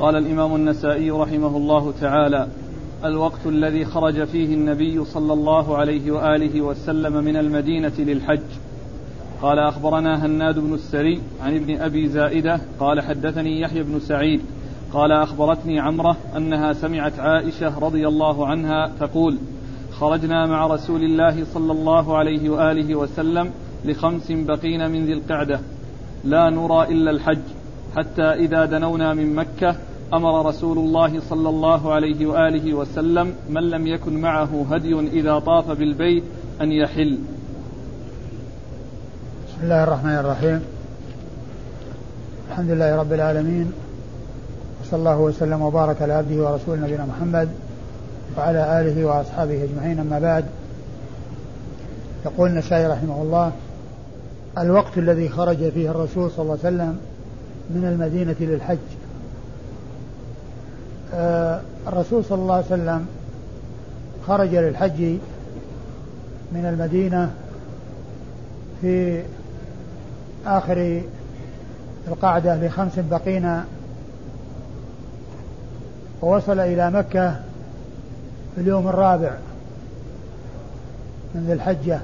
قال الإمام النسائي رحمه الله تعالى الوقت الذي خرج فيه النبي صلى الله عليه وآله وسلم من المدينة للحج. قال أخبرنا هناد بن السري عن ابن أبي زائدة قال حدثني يحيى بن سعيد قال أخبرتني عمرة أنها سمعت عائشة رضي الله عنها تقول خرجنا مع رسول الله صلى الله عليه وآله وسلم لخمس بقين من ذي القعدة. لا نرى إلا الحج حتى إذا دنونا من مكة أمر رسول الله صلى الله عليه وآله وسلم من لم يكن معه هدي إذا طاف بالبيت أن يحل. بسم الله الرحمن الرحيم. الحمد لله رب العالمين. وصلى الله وسلم وبارك على عبده ورسوله نبينا محمد وعلى آله وأصحابه أجمعين. أما بعد يقول النسائي رحمه الله الوقت الذي خرج فيه الرسول صلى الله عليه وسلم من المدينة للحج. الرسول صلى الله عليه وسلم خرج للحج من المدينة في آخر القعدة لخمس بقين ووصل إلى مكة في اليوم الرابع من ذي الحجة.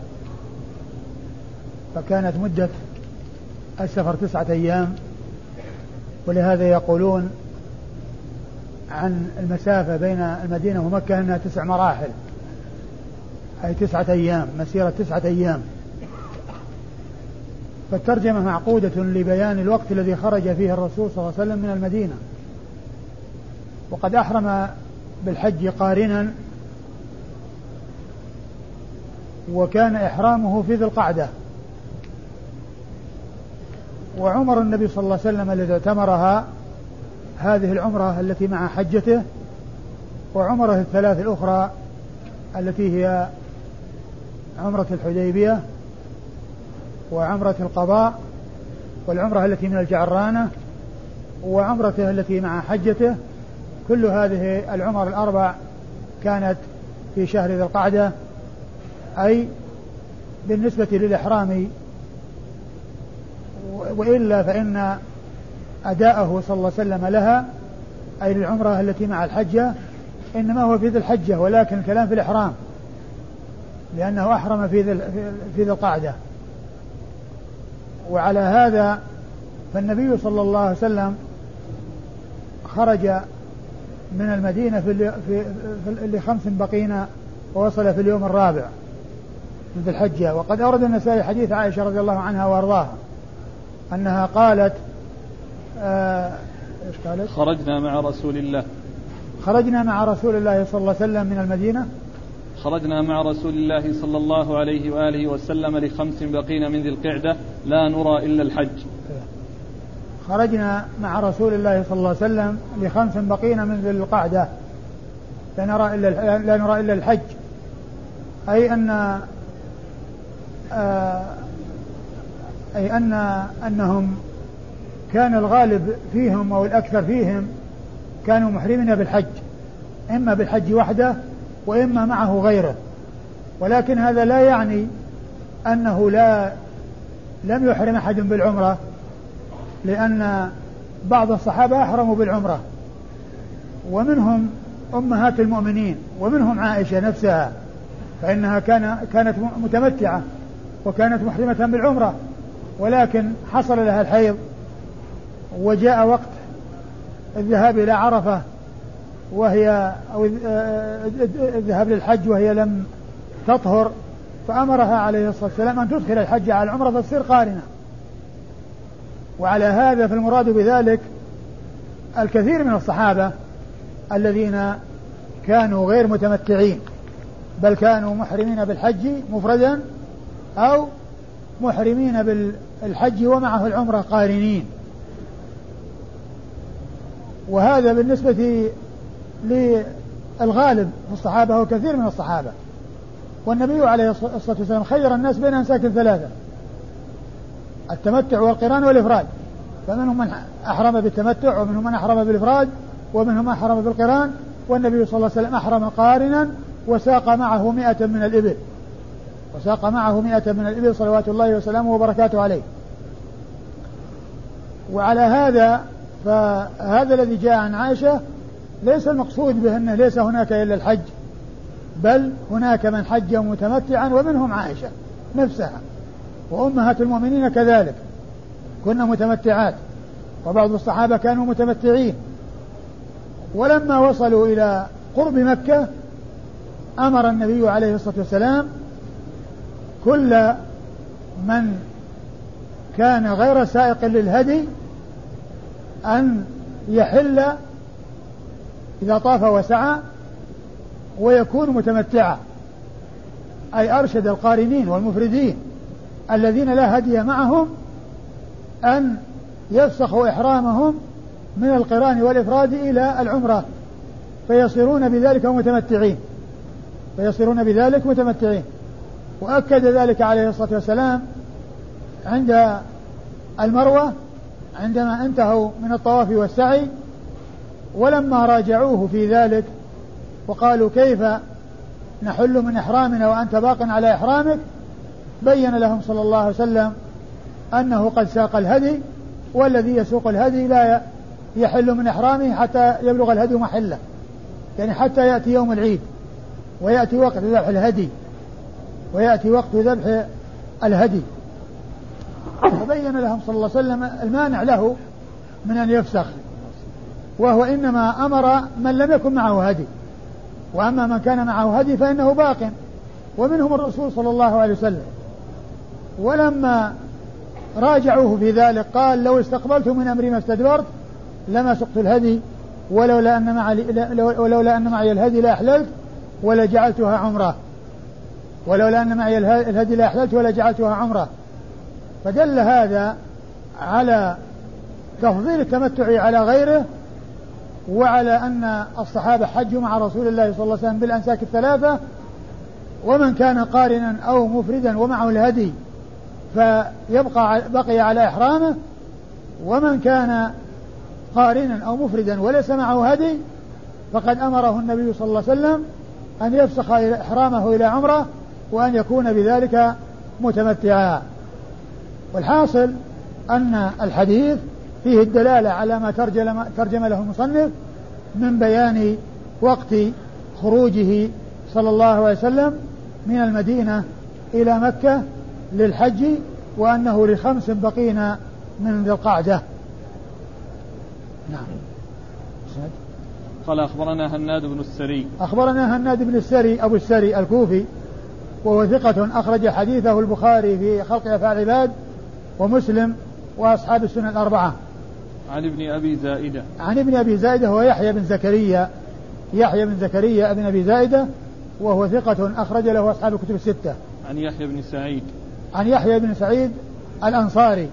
فكانت مدة السفر تسعة أيام ولهذا يقولون عن المسافة بين المدينة ومكة أنها تسع مراحل. أي تسعة أيام مسيرة تسعة أيام. فالترجمة معقودة لبيان الوقت الذي خرج فيه الرسول صلى الله عليه وسلم من المدينة. وقد أحرم بالحج قارنا وكان إحرامه في ذي القعدة. وعمر النبي صلى الله عليه وسلم الذي اعتمرها هذه العمرة التي مع حجته وعمره الثلاث الأخرى التي هي عمرة الحديبية وعمرة القضاء والعمرة التي من الجعرانة وعمرته التي مع حجته. كل هذه العمر الأربع كانت في شهر ذي القعدة أي بالنسبة للإحرام وإلا فإن أداءه صلى الله عليه وسلم لها أي للعمرة التي مع الحجة إنما هو في ذي الحجة ولكن الكلام في الإحرام لأنه أحرم في ذي في ذي القعدة. وعلى هذا فالنبي صلى الله عليه وسلم خرج من المدينة في, في, في لخمس بقينا ووصل في اليوم الرابع من ذي الحجة. وقد أورد النسائي حديث عائشة رضي الله عنها وأرضاها أنها قالت آه إيش قالت؟ خرجنا مع رسول الله. خرجنا مع رسول الله صلى الله عليه وسلم من المدينة؟ خرجنا مع رسول الله صلى الله عليه وآله وسلم لخمس بقين من ذي القعدة لا نرى إلا الحج. خرجنا مع رسول الله صلى الله عليه وسلم لخمس بقين من ذي القعدة. لا نرى إلا لا نرى إلا الحج. أي أن آه أي أن أنهم كان الغالب فيهم أو الأكثر فيهم كانوا محرمين بالحج. إما بالحج وحده وإما معه غيره. ولكن هذا لا يعني أنه لا لم يحرم أحد بالعمرة لأن بعض الصحابة أحرموا بالعمرة. ومنهم أمهات المؤمنين ومنهم عائشة نفسها فإنها كان كانت متمتعة وكانت محرمة بالعمرة. ولكن حصل لها الحيض وجاء وقت الذهاب إلى عرفة وهي أو الذهاب للحج وهي لم تطهر فأمرها عليه الصلاة والسلام أن تدخل الحج على العمرة فتصير قارنة. وعلى هذا فالمراد بذلك الكثير من الصحابة الذين كانوا غير متمتعين بل كانوا محرمين بالحج مفردا أو محرمين بالحج ومعه العمرة قارنين. وهذا بالنسبة للغالب في الصحابة وكثير من الصحابة. والنبي عليه الصلاة والسلام خير الناس بين أنساك ثلاثة التمتع والقران والإفراد. فمنهم من أحرم بالتمتع ومنهم من أحرم بالإفراد ومنهم من أحرم بالقران. والنبي صلى الله عليه وسلم أحرم قارنا وساق معه مئة من الإبل. وساق معه مئة من الإبل صلوات الله وسلامه وبركاته عليه. وعلى هذا فهذا الذي جاء عن عائشة ليس المقصود به أنه ليس هناك إلا الحج بل هناك من حج متمتعا ومنهم عائشة نفسها وأمهات المؤمنين كذلك كنا متمتعات وبعض الصحابة كانوا متمتعين. ولما وصلوا إلى قرب مكة أمر النبي عليه الصلاة والسلام كل من كان غير سائق للهدي أن يحل إذا طاف وسعى ويكون متمتعا. أي أرشد القارنين والمفردين الذين لا هدي معهم أن يفسخوا إحرامهم من القران والإفراد إلى العمرة. فيصيرون بذلك متمتعين. فيصيرون بذلك متمتعين. وأكد ذلك عليه الصلاة والسلام عند المروة عندما انتهوا من الطواف والسعي ولما راجعوه في ذلك وقالوا كيف نحل من إحرامنا وأنت باق على إحرامك بين لهم صلى الله عليه وسلم أنه قد ساق الهدي والذي يسوق الهدي لا يحل من إحرامه حتى يبلغ الهدي محله يعني حتى يأتي يوم العيد ويأتي وقت ذبح الهدي ويأتي وقت ذبح الهدي. فبين لهم صلى الله عليه وسلم المانع له من أن يفسخ وهو إنما أمر من لم يكن معه هدي وأما من كان معه هدي فإنه باق ومنهم الرسول صلى الله عليه وسلم. ولما راجعوه في ذلك قال لو استقبلت من أمري ما استدبرت لما سقت الهدي ولولا أن معي ولولا أن معي الهدي لأحللت ولجعلتها عمرة. ولولا أن معي الهدي لأحللت ولجعلتها عمرة. فدل هذا على تفضيل التمتع على غيره وعلى أن الصحابة حجوا مع رسول الله صلى الله عليه وسلم بالأنساك الثلاثة ومن كان قارنا أو مفردا ومعه الهدي فيبقى بقي على إحرامه ومن كان قارنا أو مفردا وليس معه هدي فقد أمره النبي صلى الله عليه وسلم أن يفسخ إحرامه إلى عمرة وأن يكون بذلك متمتعا. والحاصل أن الحديث فيه الدلالة على ما ترجم, ترجم له المصنف من بيان وقت خروجه صلى الله عليه وسلم من المدينة إلى مكة للحج وأنه لخمس بقين من ذي القعدة. نعم. قال أخبرنا هناد بن السري. أخبرنا هناد بن السري أبو السري الكوفي وهو ثقة أخرج حديثه البخاري في خلق أفعال العباد ومسلم وأصحاب السنة الأربعة. عن ابن أبي زائدة. عن ابن أبي زائدة هو يحيى بن زكريا. يحيى بن زكريا ابن أبي زائدة وهو ثقة أخرج له أصحاب الكتب الستة. عن يحيى بن سعيد. عن يحيى بن سعيد الأنصاري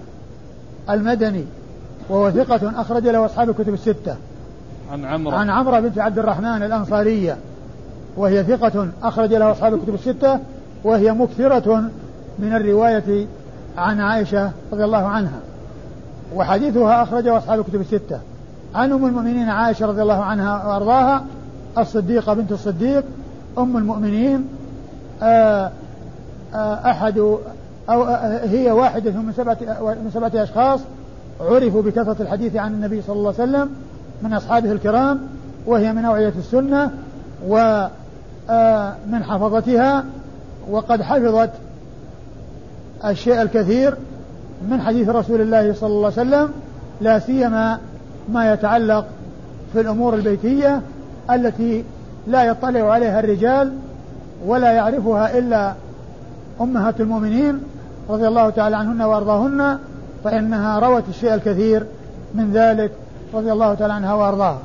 المدني وهو ثقة أخرج له أصحاب الكتب الستة. عن عمرو. عن عمرو بنت عبد الرحمن الأنصارية وهي ثقة أخرج له أصحاب الكتب الستة وهي مكثرة من الرواية عن عائشة رضي الله عنها وحديثها أخرجه أصحاب الكتب الستة. عن أم المؤمنين عائشة رضي الله عنها وأرضاها الصديقة بنت الصديق أم المؤمنين آه، آه، أحد أو آه، هي واحدة من سبعة من سبعة أشخاص عرفوا بكثرة الحديث عن النبي صلى الله عليه وسلم من أصحابه الكرام وهي من أوعية السنة ومن حفظتها وقد حفظت الشيء الكثير من حديث رسول الله صلى الله عليه وسلم لا سيما ما يتعلق في الأمور البيتية التي لا يطلع عليها الرجال ولا يعرفها إلا أمهات المؤمنين رضي الله تعالى عنهن وأرضاهن فإنها روت الشيء الكثير من ذلك رضي الله تعالى عنها وأرضاها.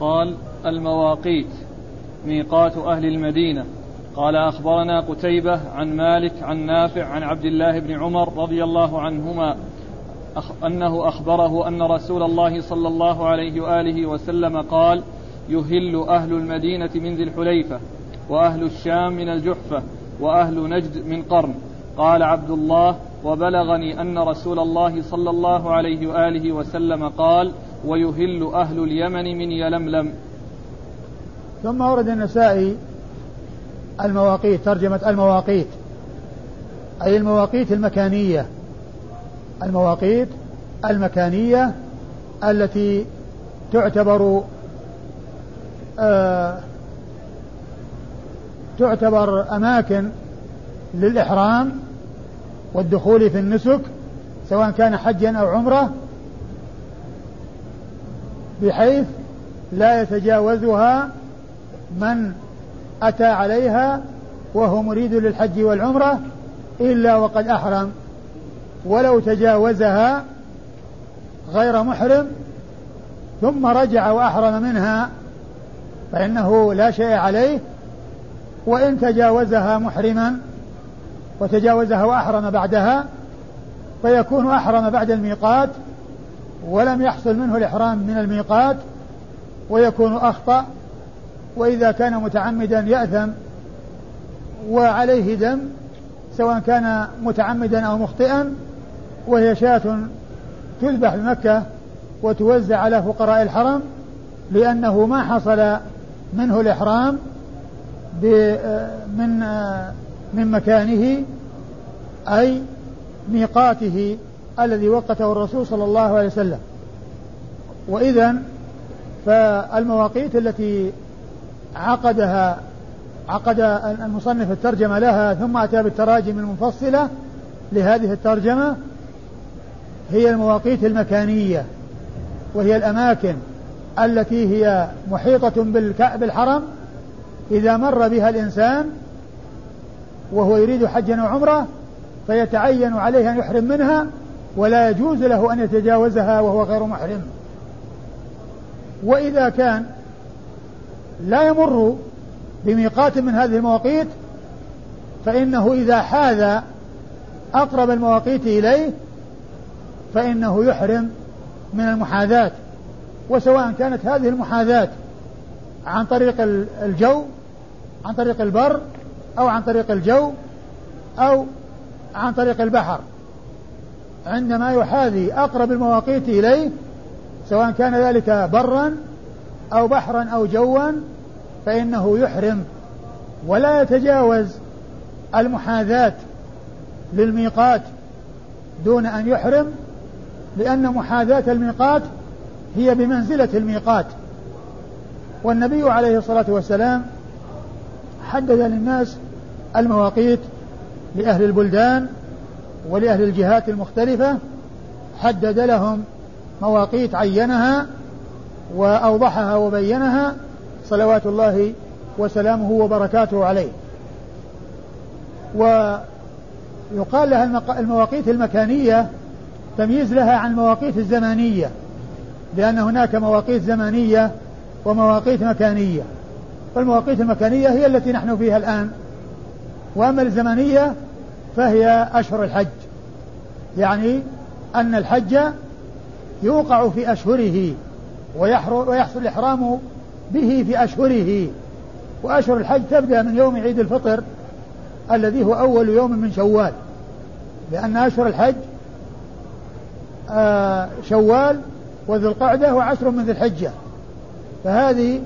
قال المواقيت ميقات أهل المدينة. قال أخبرنا قتيبة عن مالك عن نافع عن عبد الله بن عمر رضي الله عنهما أنه أخبره أن رسول الله صلى الله عليه وآله وسلم قال يهل أهل المدينة من ذي الحليفة وأهل الشام من الجحفة وأهل نجد من قرن. قال عبد الله وبلغني أن رسول الله صلى الله عليه وآله وسلم قال ويهل أهل اليمن من يلملم. ثم ورد النسائي المواقيت ترجمة المواقيت. أي المواقيت المكانية. المواقيت المكانية التي تعتبر آه تعتبر أماكن للإحرام والدخول في النسك سواء كان حجا أو عمرة بحيث لا يتجاوزها من أتى عليها وهو مريد للحج والعمرة إلا وقد أحرم ولو تجاوزها غير محرم ثم رجع وأحرم منها فإنه لا شيء عليه وإن تجاوزها محرما وتجاوزها وأحرم بعدها فيكون أحرم بعد الميقات ولم يحصل منه الإحرام من الميقات ويكون أخطأ وإذا كان متعمدا يأثم وعليه دم سواء كان متعمدا أو مخطئا وهي شاة تذبح بمكة وتوزع على فقراء الحرم لأنه ما حصل منه الإحرام من من مكانه أي ميقاته الذي وقته الرسول صلى الله عليه وسلم. وإذا فالمواقيت التي عقدها عقد المصنف الترجمة لها ثم أتى بالتراجم المفصلة لهذه الترجمة هي المواقيت المكانية وهي الأماكن التي هي محيطة بالحرم إذا مر بها الإنسان وهو يريد حجا وعمرة فيتعين عليه أن يحرم منها ولا يجوز له أن يتجاوزها وهو غير محرم. وإذا كان لا يمر بميقات من هذه المواقيت فإنه إذا حاذ أقرب المواقيت إليه فإنه يحرم من المحاذاة. وسواء كانت هذه المحاذاة عن طريق الجو عن طريق البر أو عن طريق الجو أو عن طريق البحر. عندما يحاذي أقرب المواقيت إليه سواء كان ذلك برا أو بحرا أو جوا فإنه يحرم ولا يتجاوز المحاذاة للميقات دون أن يحرم لأن محاذاة الميقات هي بمنزلة الميقات. والنبي عليه الصلاة والسلام حدد للناس المواقيت لأهل البلدان ولأهل الجهات المختلفة حدد لهم مواقيت عينها وأوضحها وبينها صلوات الله وسلامه وبركاته عليه. ويقال لها المواقيت المكانية تمييز لها عن المواقيت الزمانية لأن هناك مواقيت زمانية ومواقيت مكانية. فالمواقيت المكانية هي التي نحن فيها الآن. وأما الزمنية فهي أشهر الحج. يعني أن الحج يوقع في أشهره. ويحصل الإحرام به في أشهره. وأشهر الحج تبدأ من يوم عيد الفطر الذي هو أول يوم من شوال. لأن أشهر الحج آه، شوال وذو القعدة وعشر من ذي الحجة. فهذه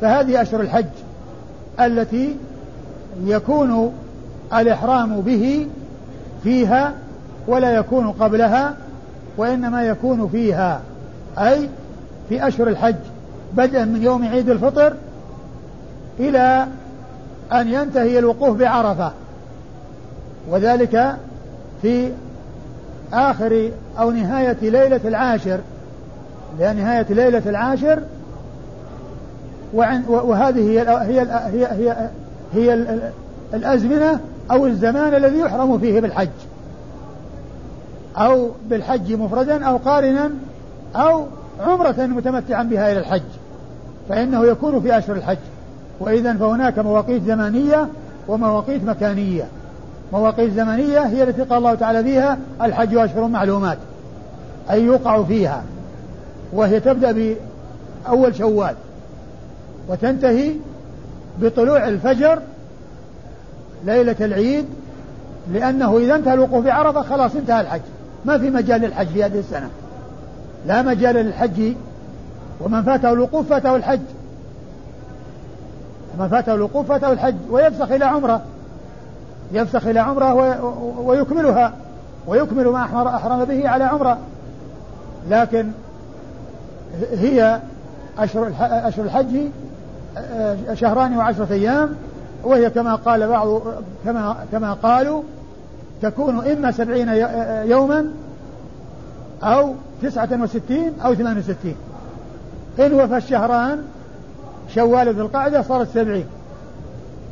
فهذه أشهر الحج التي يكون الإحرام به فيها ولا يكون قبلها وإنما يكون فيها. أي في أشهر الحج بدءا من يوم عيد الفطر إلى أن ينتهي الوقوف بعرفة وذلك في آخر أو نهاية ليلة العاشر لأن نهاية ليلة العاشر وهذه هي هي هي هي, هي الأزمنة أو الزمان الذي يحرم فيه بالحج أو بالحج مفردا أو قارنا أو عمرة متمتعا بها إلى الحج فإنه يكون في أشهر الحج. وإذا فهناك مواقيت زمانية ومواقيت مكانية. مواقيت زمنية هي التي قال الله تعالى فيها الحج أشهر معلومات أي يوقع فيها وهي تبدأ بأول شوال وتنتهي بطلوع الفجر ليلة العيد لأنه إذا انتهى الوقوف بعرفة خلاص انتهى الحج. ما في مجال للحج في هذه السنة. لا مجال للحج ومن فاته الوقوف فاته الحج. من فاته الوقوف فاته الحج ويفسخ إلى عمرة. يفسخ إلى عمرة ويكملها ويكمل ما أحرم به على عمرة. لكن هي أشهر أشهر الحج شهران وعشرة أيام. وهي كما قال بعض كما كما قالوا تكون إما سبعين يوما أو تسعة وستين أو ثمان وستين. إن وفى الشهران شوال ذي القعدة صارت سبعين.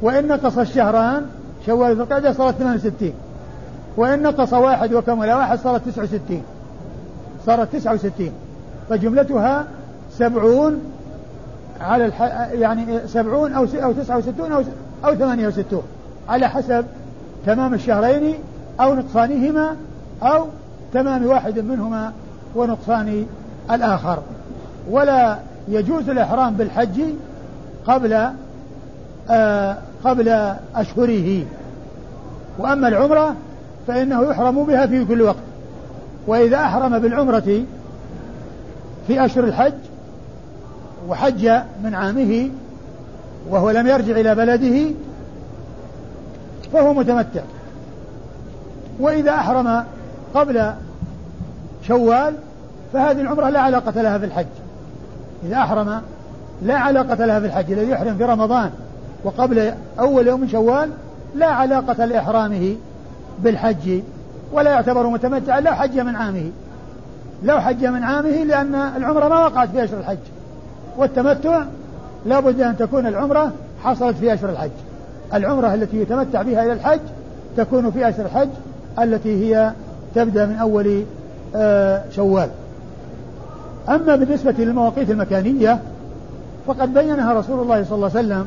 وإن نقص الشهران شوال ذي القعدة صارت ثمان وستين. وإن نقص واحد وكمل واحد صارت تسعة وستين. صارت تسعة وستين. فجملتها سبعون على الح... يعني سبعون أو أو تسعة وستون أو أو ثمانية وستون. على حسب تمام الشهرين أو نقصانهما أو تمام واحد منهما ونقصان الآخر. ولا يجوز الإحرام بالحج قبل آه قبل أشهره. وأما العمرة فإنه يحرم بها في كل وقت. وإذا أحرم بالعمرة في أشهر الحج وحج من عامه وهو لم يرجع إلى بلده فهو متمتع. وإذا أحرم قبل شوال فهذه العمرة لا علاقة لها في الحج إذا أحرم لا علاقة لها في الحج الذي يحرم في رمضان وقبل أول يوم شوال لا علاقة لإحرامه بالحج ولا يعتبر متمتعا لو حج من عامه. لو حج من عامه لأن العمرة ما وقعت في أشهر الحج. والتمتع لا بد أن تكون العمرة حصلت في أشهر الحج. العمرة التي يتمتع بها إلى الحج تكون في أشهر الحج التي هي تبدأ من أول شوال. أما بالنسبة للمواقيت المكانية فقد بينها رسول الله صلى الله عليه وسلم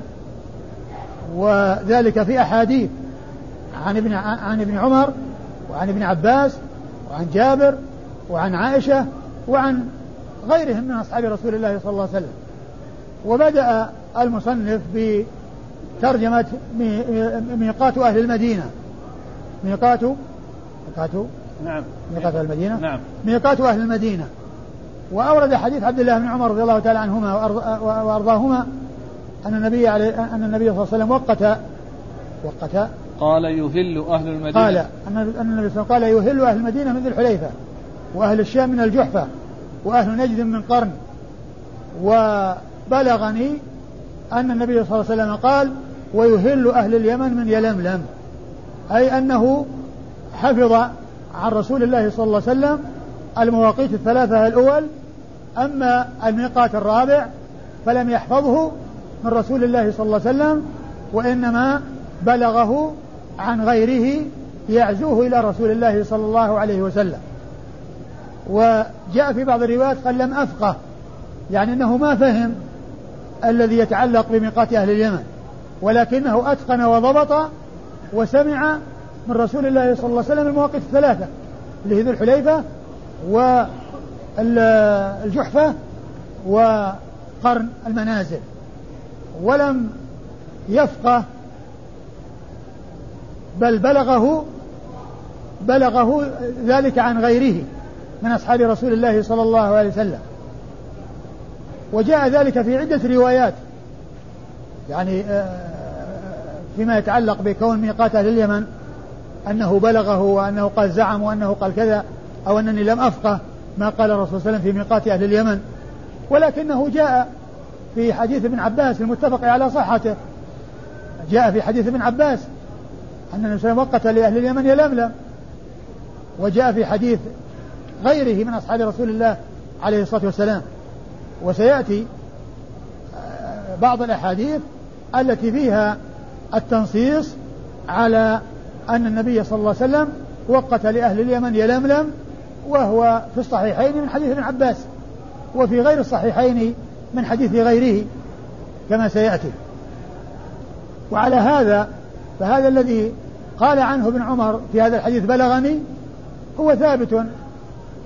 وذلك في أحاديث عن ابن عن ابن عمر وعن ابن عباس وعن جابر وعن عائشة وعن غيرهم من أصحاب رسول الله صلى الله عليه وسلم. وبدأ المصنف بترجمة ميقات أهل المدينة. ميقات ميقات نعم. ميقات أهل المدينة؟ نعم. ميقات أهل المدينة. وأورد حديث عبد الله بن عمر رضي الله تعالى عنهما وأرضاهما أن النبي عليه أن النبي صلى الله عليه وسلم وقت وقت. قال يهل أهل المدينة. قال أن النبي صلى الله عليه وسلم قال يهل أهل المدينة من ذي الحليفة وأهل الشام من الجحفة وأهل نجد من قرن. وبلغني أن النبي صلى الله عليه وسلم قال ويهل أهل اليمن من يلملم. أي أنه حفظ عن رسول الله صلى الله عليه وسلم المواقيت الثلاثة الأول أما الميقات الرابع فلم يحفظه من رسول الله صلى الله عليه وسلم وإنما بلغه عن غيره يعزوه إلى رسول الله صلى الله عليه وسلم. وجاء في بعض الروايات قال لم أفقه يعني أنه ما فهم الذي يتعلق بميقات أهل اليمن ولكنه أتقن وضبط وسمع من رسول الله صلى الله عليه وسلم المواقف الثلاثة اللي هي ذو الحليفة والجحفة وقرن المنازل. ولم يفقه بل بلغه بلغه ذلك عن غيره من أصحاب رسول الله صلى الله عليه وسلم. وجاء ذلك في عدة روايات. يعني آه، فيما يتعلق بكون ميقات أهل اليمن. أنه بلغه وأنه قال زعم وأنه قال كذا أو أنني لم أفقه ما قال الرسول صلى الله عليه وسلم في ميقات أهل اليمن. ولكنه جاء في حديث ابن عباس المتفق على صحته. جاء في حديث ابن عباس أن النبي وقت لأهل اليمن يلملم. وجاء في حديث غيره من أصحاب رسول الله عليه الصلاة والسلام. وسيأتي آه، بعض الأحاديث التي فيها التنصيص على أن النبي صلى الله عليه وسلم وقت لأهل اليمن يلملم وهو في الصحيحين من حديث ابن عباس وفي غير الصحيحين من حديث غيره كما سيأتي. وعلى هذا فهذا الذي قال عنه ابن عمر في هذا الحديث بلغني هو ثابت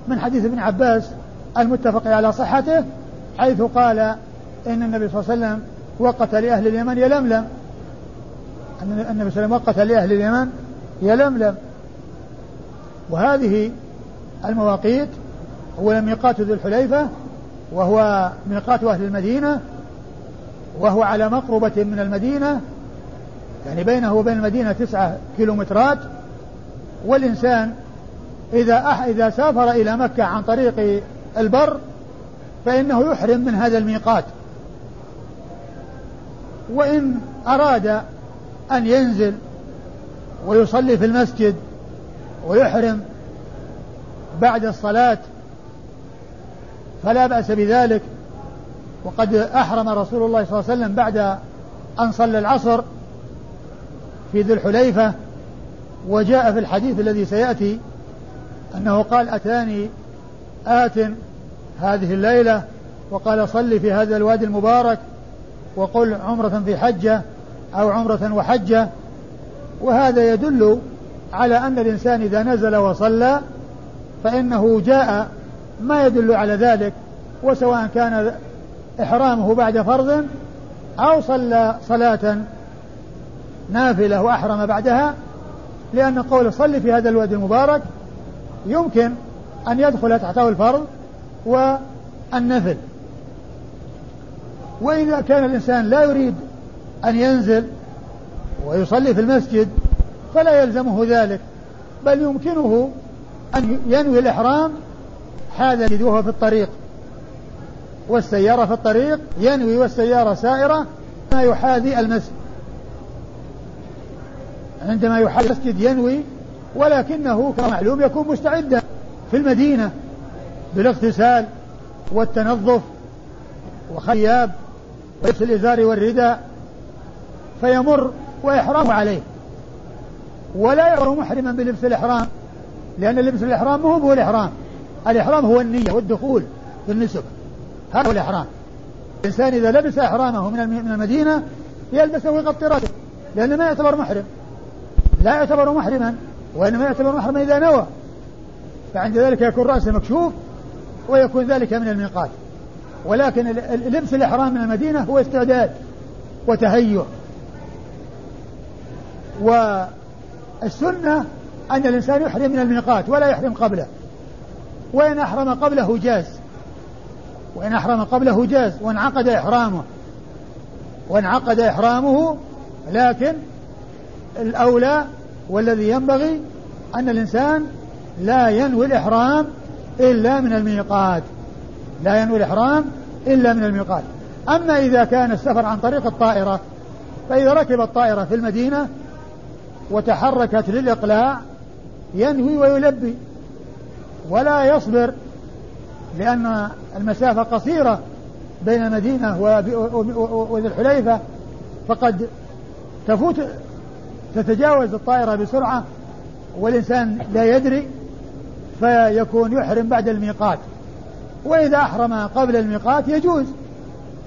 من حديث ابن عباس المتفق على صحته حيث قال إن النبي صلى الله عليه وسلم وقت لأهل اليمن يلملم. أن النبي صلى الله عليه وسلم وقت لأهل اليمن يلملم وهذه المواقيت هو ميقات ذي الحليفة وهو ميقات أهل المدينة وهو على مقربة من المدينة يعني بينه وبين المدينة تسعة كيلومترات. والإنسان إذا أح إذا سافر إلى مكة عن طريق البر فإنه يحرم من هذا الميقات. وإن أراد أن ينزل ويصلي في المسجد ويحرم بعد الصلاة فلا بأس بذلك. وقد أحرم رسول الله صلى الله عليه وسلم بعد أن صلى العصر في ذي الحليفة. وجاء في الحديث الذي سيأتي أنه قال أتاني آت هذه الليلة؟ وقال صل في هذا الوادي المبارك وقل عمرة في حجة أو عمرة وحجة. وهذا يدل على أن الإنسان إذا نزل وصلى فإنه جاء ما يدل على ذلك وسواء كان إحرامه بعد فرض أو صلى صلاة نافلة وأحرم بعدها لأن قول صل في هذا الوادي المبارك يمكن أن يدخل تحته الفرض والنفل. وإذا كان الإنسان لا يريد أن ينزل ويصلي في المسجد فلا يلزمه ذلك بل يمكنه أن ينوي الإحرام هذا وهو في الطريق. والسيارة في الطريق ينوي والسيارة سائرة ما يحاذي المسجد. عندما يحاذي المسجد ينوي ولكنه كما معلوم يكون مستعدا في المدينة بالاغتسال والتنظف وخياب ولبس الإزار والرداء فيمر وإحرامه عليه. ولا يعتبر محرما بلبس الإحرام لأن لبس الإحرام مو هو الإحرام. الإحرام هو النية والدخول في النسك. هذا هو الإحرام. الإنسان إذا لبس إحرامه من المدينة يلبسه ويغطي رأسه لأنه ما يعتبر محرم. لا يعتبر محرما وإنما يعتبر محرما إذا نوى. فعند ذلك يكون رأسه مكشوف ويكون ذلك من الميقات. ولكن لبس الإحرام من المدينة هو استعداد وتهيؤ. والسنة أن الإنسان يحرم من الميقات ولا يحرم قبله. وإن أحرم قبله جاز. وإن أحرم قبله جاز. وانعقد إحرامه. وانعقد إحرامه لكن الأولى والذي ينبغي أن الإنسان لا ينوي الإحرام إلا من الميقات. لا ينوي الإحرام إلا من الميقات. أما إذا كان السفر عن طريق الطائرة فإذا ركب الطائرة في المدينة وتحركت للإقلاع ينوي ويلبي ولا يصبر لأن المسافة قصيرة بين المدينة وذي الحليفة فقد تفوت تتجاوز الطائرة بسرعة والإنسان لا يدري فيكون يحرم بعد الميقات. وإذا أحرم قبل الميقات يجوز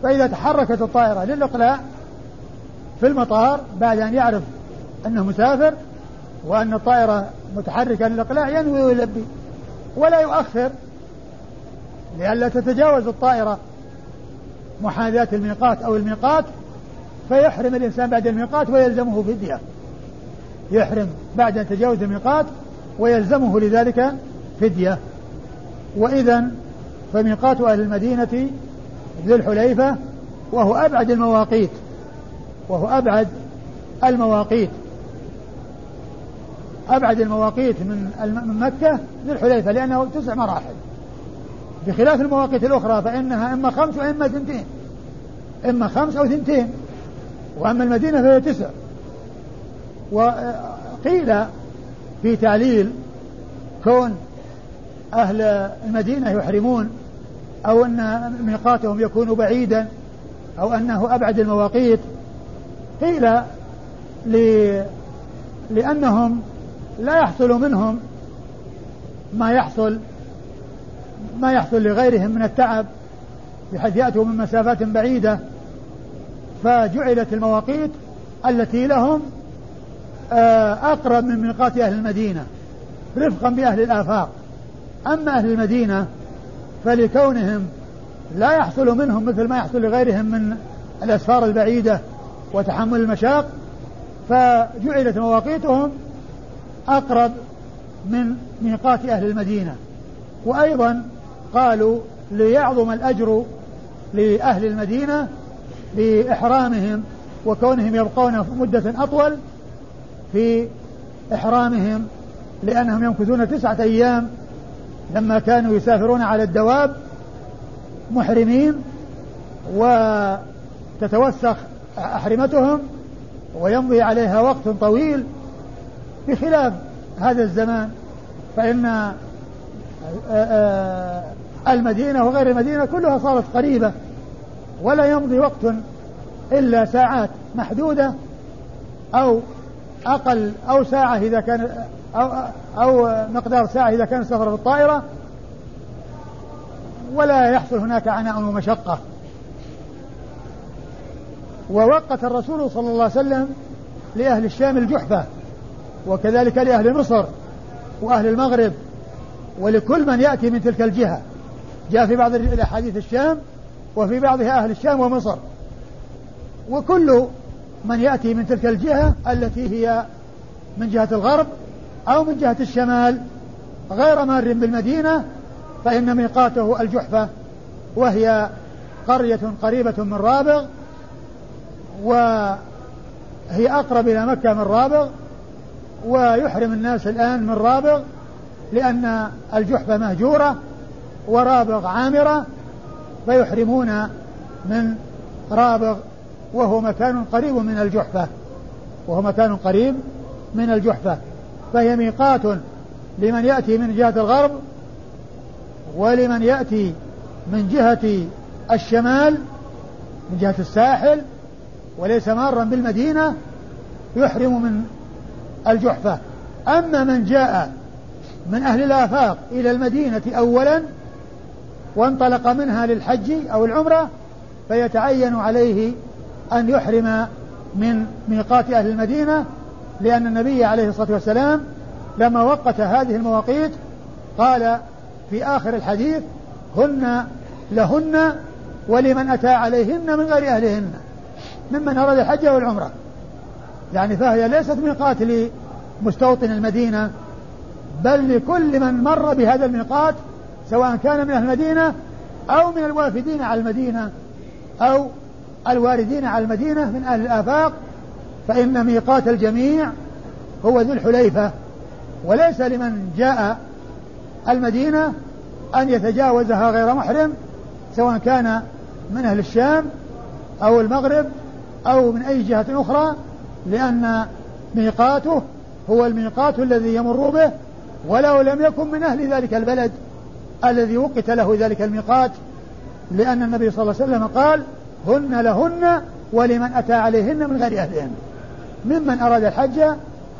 فإذا تحركت الطائرة للإقلاع في المطار بعد أن يعرف أنه مسافر وأن الطائرة متحركة للإقلاع ينوي ويلبي ولا يؤخر لئلا تتجاوز الطائرة محاذاة الميقات أو الميقات فيحرم الإنسان بعد الميقات ويلزمه فدية يحرم بعد أن تجاوز الميقات ويلزمه لذلك فدية. وإذا فميقات أهل المدينة ذي الحليفة وهو أبعد المواقيت وهو أبعد المواقيت. أبعد المواقيت من مكة ذي الحليفة لأنه تسع مراحل. بخلاف المواقيت الأخرى فإنها إما خمس وإما ثنتين. إما خمس أو ثنتين. وأما المدينة فهي تسع. وقيل في تعليل كون أهل المدينة يحرمون أو أن ميقاتهم يكون بعيدا أو أنه أبعد المواقيت. قيل لأنهم لا يحصل منهم ما يحصل ما يحصل لغيرهم من التعب بحيث يأتوا من مسافات بعيدة. فجعلت المواقيت التي لهم آه، أقرب من ميقات أهل المدينة رفقا بأهل الآفاق. أما أهل المدينة فلكونهم لا يحصل منهم مثل ما يحصل لغيرهم من الأسفار البعيدة وتحمل المشاق فجعلت مواقيتهم أقرب من ميقات أهل المدينة. وأيضا قالوا ليعظم الأجر لأهل المدينة بإحرامهم وكونهم يبقون مدة أطول في إحرامهم لأنهم يمكثون تسعة أيام لما كانوا يسافرون على الدواب محرمين وتتوسخ أحرمتهم ويمضي عليها وقت طويل بخلاف هذا الزمان فإن آه، آه، المدينة وغير المدينة كلها صارت قريبة ولا يمضي وقت إلا ساعات محدودة أو أقل أو ساعة إذا كان أو, أو مقدار ساعة إذا كان السفر بالطائرة ولا يحصل هناك عناء ومشقة. ووقت الرسول صلى الله عليه وسلم لأهل الشام الجحفة. وكذلك لأهل مصر وأهل المغرب ولكل من يأتي من تلك الجهة. جاء في بعض الأحاديث الشام وفي بعضها أهل الشام ومصر. وكل من يأتي من تلك الجهة التي هي من جهة الغرب أو من جهة الشمال غير مار بالمدينة فإن ميقاته الجحفة وهي قرية قريبة من رابغ وهي أقرب إلى مكة من رابغ ويحرم الناس الآن من رابغ لأن الجحفة مهجورة ورابغ عامرة فيحرمون من رابغ وهو مكان قريب من الجحفة وهو مكان قريب من الجحفة. فهي ميقات لمن يأتي من جهة الغرب ولمن يأتي من جهة الشمال من جهة الساحل وليس مارا بالمدينة يحرم من الجحفة. أما من جاء من أهل الآفاق إلى المدينة أولا وانطلق منها للحج أو العمرة فيتعين عليه أن يحرم من ميقات أهل المدينة لأن النبي عليه الصلاة والسلام لما وقت هذه المواقيت قال في آخر الحديث هن لهن ولمن أتى عليهن من غير أهلهن ممن أراد الحج والعمرة. يعني فهي ليست ميقات لمستوطن المدينة بل لكل من مر بهذا الميقات سواء كان من أهل المدينة أو من الوافدين على المدينة أو الواردين على المدينة من أهل الآفاق فإن ميقات الجميع هو ذو الحليفة. وليس لمن جاء المدينة أن يتجاوزها غير محرم سواء كان من أهل الشام أو المغرب أو من أي جهة أخرى لأن ميقاته هو الميقات الذي يمر به ولو لم يكن من أهل ذلك البلد الذي وقت له ذلك الميقات لأن النبي صلى الله عليه وسلم قال هن لهن ولمن أتى عليهن من غير أهلهن ممن أراد الحج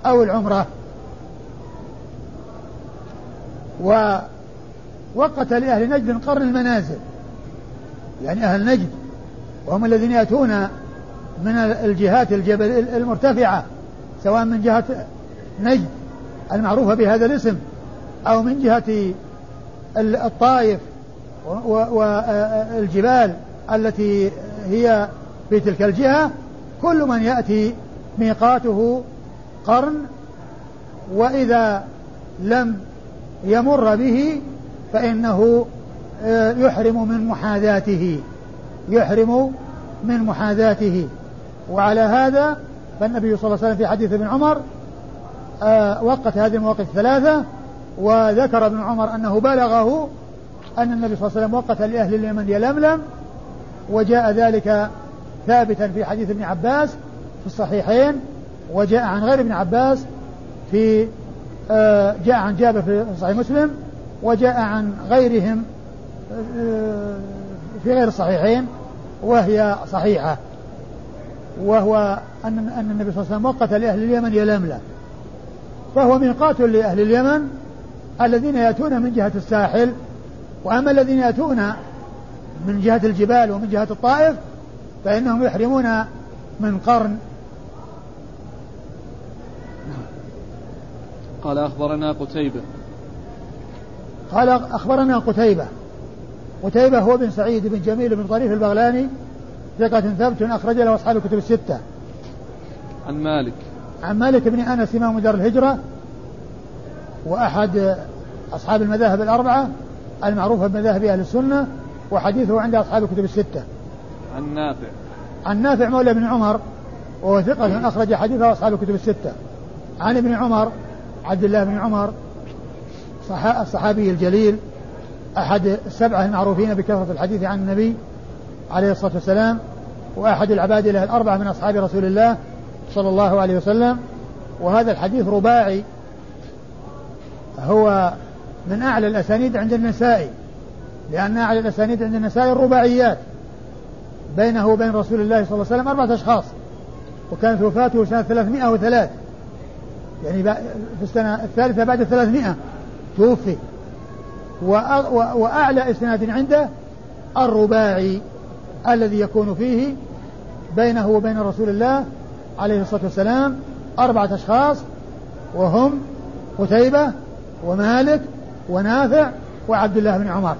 أو العمرة. ووقت لأهل نجد قرن المنازل يعني أهل نجد وهم الذين يأتون من الجهات الجبل المرتفعة سواء من جهة نجد المعروفة بهذا الاسم أو من جهة الطائف والجبال التي هي في تلك الجهة كل من يأتي ميقاته قرن وإذا لم يمر به فإنه آه، يحرم من محاذاته يحرم من محاذاته. وعلى هذا فالنبي صلى الله عليه وسلم في حديث ابن عمر آه، وقت هذه المواقف الثلاثة وذكر ابن عمر أنه بلغه أن النبي صلى الله عليه وسلم وقت لأهل اليمن يلملم وجاء ذلك ثابتا في حديث ابن عباس في الصحيحين وجاء عن غير ابن عباس في آه، جاء عن جابر في صحيح مسلم وجاء عن غيرهم آه، في غير الصحيحين وهي صحيحة. وهو أن أن النبي صلى الله عليه وسلم وقت لأهل اليمن يلملم فهو ميقات لأهل اليمن الذين يأتون من جهة الساحل وأما الذين يأتون من جهة الجبال ومن جهة الطائف فإنهم يحرمون من قرن. قال أخبرنا قتيبة. قال أخبرنا قتيبة. قتيبة هو بن سعيد بن جميل بن طريف البغلاني ثقة ثبت أخرج له أصحاب الكتب الستة. عن مالك. عن مالك بن أنس إمام دار الهجرة وأحد أصحاب المذاهب الأربعة المعروفة بمذاهب أهل السنة وحديثه عند أصحاب الكتب الستة. عن نافع. عن نافع مولى بن عمر وهو ثقة أخرج حديثه أصحاب الكتب الستة. عن ابن عمر عبد الله بن عمر الصحابي الجليل أحد السبعة المعروفين بكثرة الحديث عن النبي عليه الصلاة والسلام وأحد العبادلة الأربعة من أصحاب رسول الله صلى الله عليه وسلم. وهذا الحديث رباعي هو من أعلى الأسانيد عند النسائي لأن أعلى الأسانيد عند النسائي الرباعيات بينه وبين رسول الله صلى الله عليه وسلم أربعة أشخاص وكانت وفاته سنة 303 يعني في السنة الثالثة بعد الثلاثمائة توفي. وأعلى إسناد عنده الرباعي. الذي يكون فيه بينه وبين رسول الله عليه الصلاة والسلام أربعة أشخاص وهم قتيبة ومالك ونافع وعبد الله بن عمر.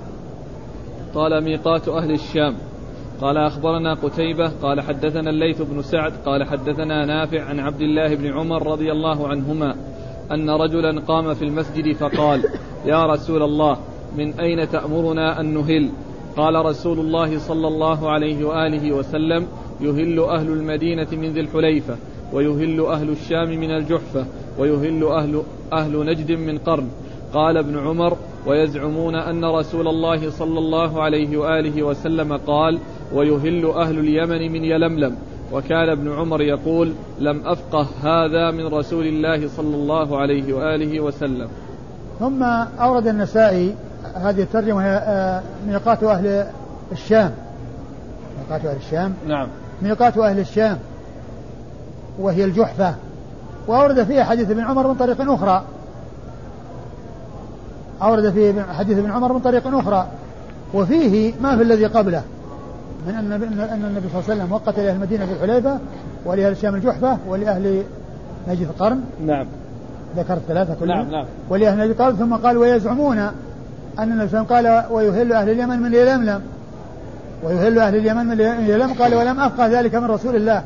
قال ميقات أهل الشام. قال أخبرنا قتيبة قال حدثنا الليث بن سعد قال حدثنا نافع عن عبد الله بن عمر رضي الله عنهما أن رجلا قام في المسجد فقال يا رسول الله من أين تأمرنا أن نهل؟ قال رسول الله صلى الله عليه وآله وسلم يهل أهل المدينة من ذي الحليفة ويهل أهل الشام من الجحفة ويهل أهل, أهل نجد من قرن. قال ابن عمر ويزعمون أن رسول الله صلى الله عليه وآله وسلم قال ويهل أهل اليمن من يلملم. وكان ابن عمر يقول لم أفقه هذا من رسول الله صلى الله عليه وآله وسلم. ثم أورد النسائي هذه الترجمة هي آه، ميقات أهل الشام. ميقات أهل الشام؟ نعم. ميقات أهل الشام وهي الجحفة. وأورد فيها حديث ابن عمر من طريق أخرى. أورد فيه حديث ابن عمر من طريق أخرى. وفيه ما في الذي قبله من أن أن النبي صلى الله عليه وسلم وقت لأهل المدينة في الحليفة ولأهل الشام الجحفة ولأهل نجد القرن نعم. ذكر الثلاثة كلهم. نعم نعم. ولأهل نجد القرن ثم قال ويزعمون أن النبي قال ويهل أهل اليمن من يلملم. ويهل أهل اليمن من يلملم. قال ولم أفقه ذلك من رسول الله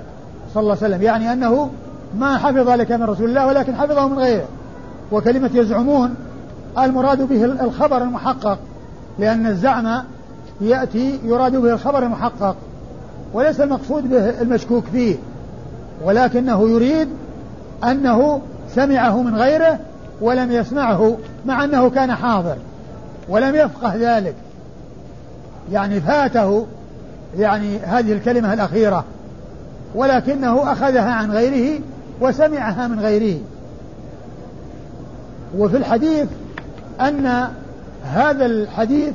صلى الله عليه وسلم. يعني أنه ما حفظ ذلك من رسول الله ولكن حفظه من غيره. وكلمة يزعمون المراد به الخبر المحقق لأن الزعم يأتي يراد به الخبر المحقق وليس المقصود به المشكوك فيه ولكنه يريد أنه سمعه من غيره ولم يسمعه مع أنه كان حاضر. ولم يفقه ذلك. يعني فاته يعني هذه الكلمة الأخيرة ولكنه أخذها عن غيره وسمعها من غيره. وفي الحديث أن هذا الحديث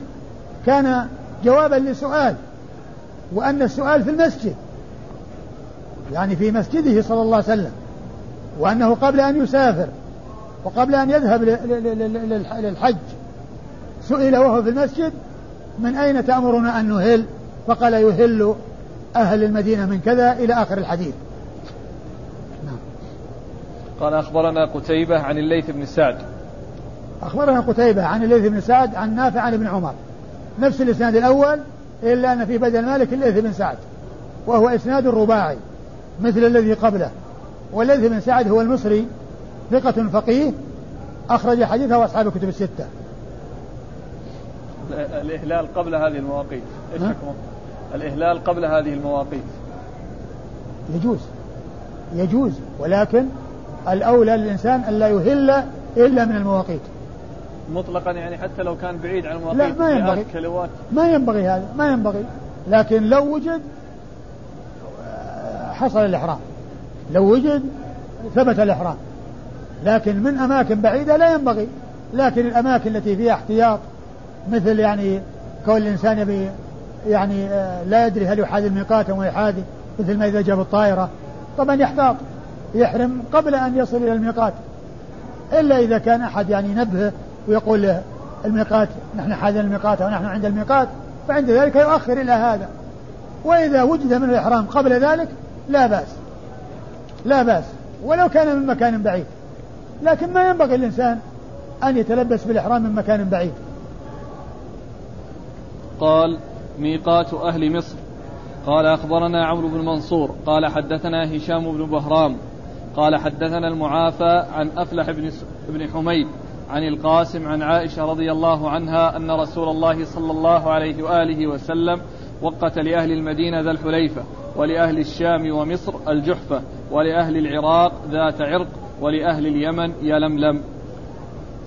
كان جوابا لسؤال وأن السؤال في المسجد يعني في مسجده صلى الله عليه وسلم وأنه قبل أن يسافر وقبل أن يذهب للحج. سئل وهو في المسجد من أين تأمرنا أن نهل؟ فقال يهل أهل المدينة من كذا إلى آخر الحديث. نعم. قال أخبرنا قتيبة عن الليث بن سعد. أخبرنا قتيبة عن الليث بن سعد عن نافع عن ابن عمر. نفس الإسناد الأول إلا أن في بدل مالك الليث بن سعد وهو إسناد رباعي مثل الذي قبله. والليث بن سعد هو المصري ثقة فقيه أخرج حديثه أصحاب الكتب الستة. الإهلال قبل هذه المواقيت. إيش حكمه؟ الإهلال قبل هذه المواقيت. يجوز. يجوز. ولكن الأولى للإنسان أن لا يهل إلا من المواقيت. مطلقا يعني حتى لو كان بعيد عن المواقيت لا ما ينبغي. كيلوات ما ينبغي هذا ما ينبغي. لكن لو وجد حصل الإحرام. لو وجد ثبت الإحرام. لكن من أماكن بعيدة لا ينبغي. لكن الأماكن التي فيها احتياط مثل يعني كون الإنسان يبي يعني آه، لا يدري هل يحاذي الميقات أو يحاذي مثل ما إذا جاب الطائرة. طبعا يحتاط يحرم قبل أن يصل إلى الميقات. إلا إذا كان أحد يعني ينبهه ويقول له الميقات نحن حاذين الميقات أو نحن عند الميقات فعند ذلك يؤخر إلى هذا. وإذا وجد من الإحرام قبل ذلك لا بأس. لا بأس. ولو كان من مكان بعيد. لكن ما ينبغي الإنسان أن يتلبس بالإحرام من مكان بعيد. قال ميقات أهل مصر. قال أخبرنا عمرو بن منصور. قال حدثنا هشام بن بهرام. قال حدثنا المعافى عن أفلح بن بن حميد عن القاسم عن عائشة رضي الله عنها أن رسول الله صلى الله عليه وآله وسلم وقت لأهل المدينة ذا الحليفة ولأهل الشام ومصر الجحفة ولأهل العراق ذات عرق ولأهل اليمن يلملم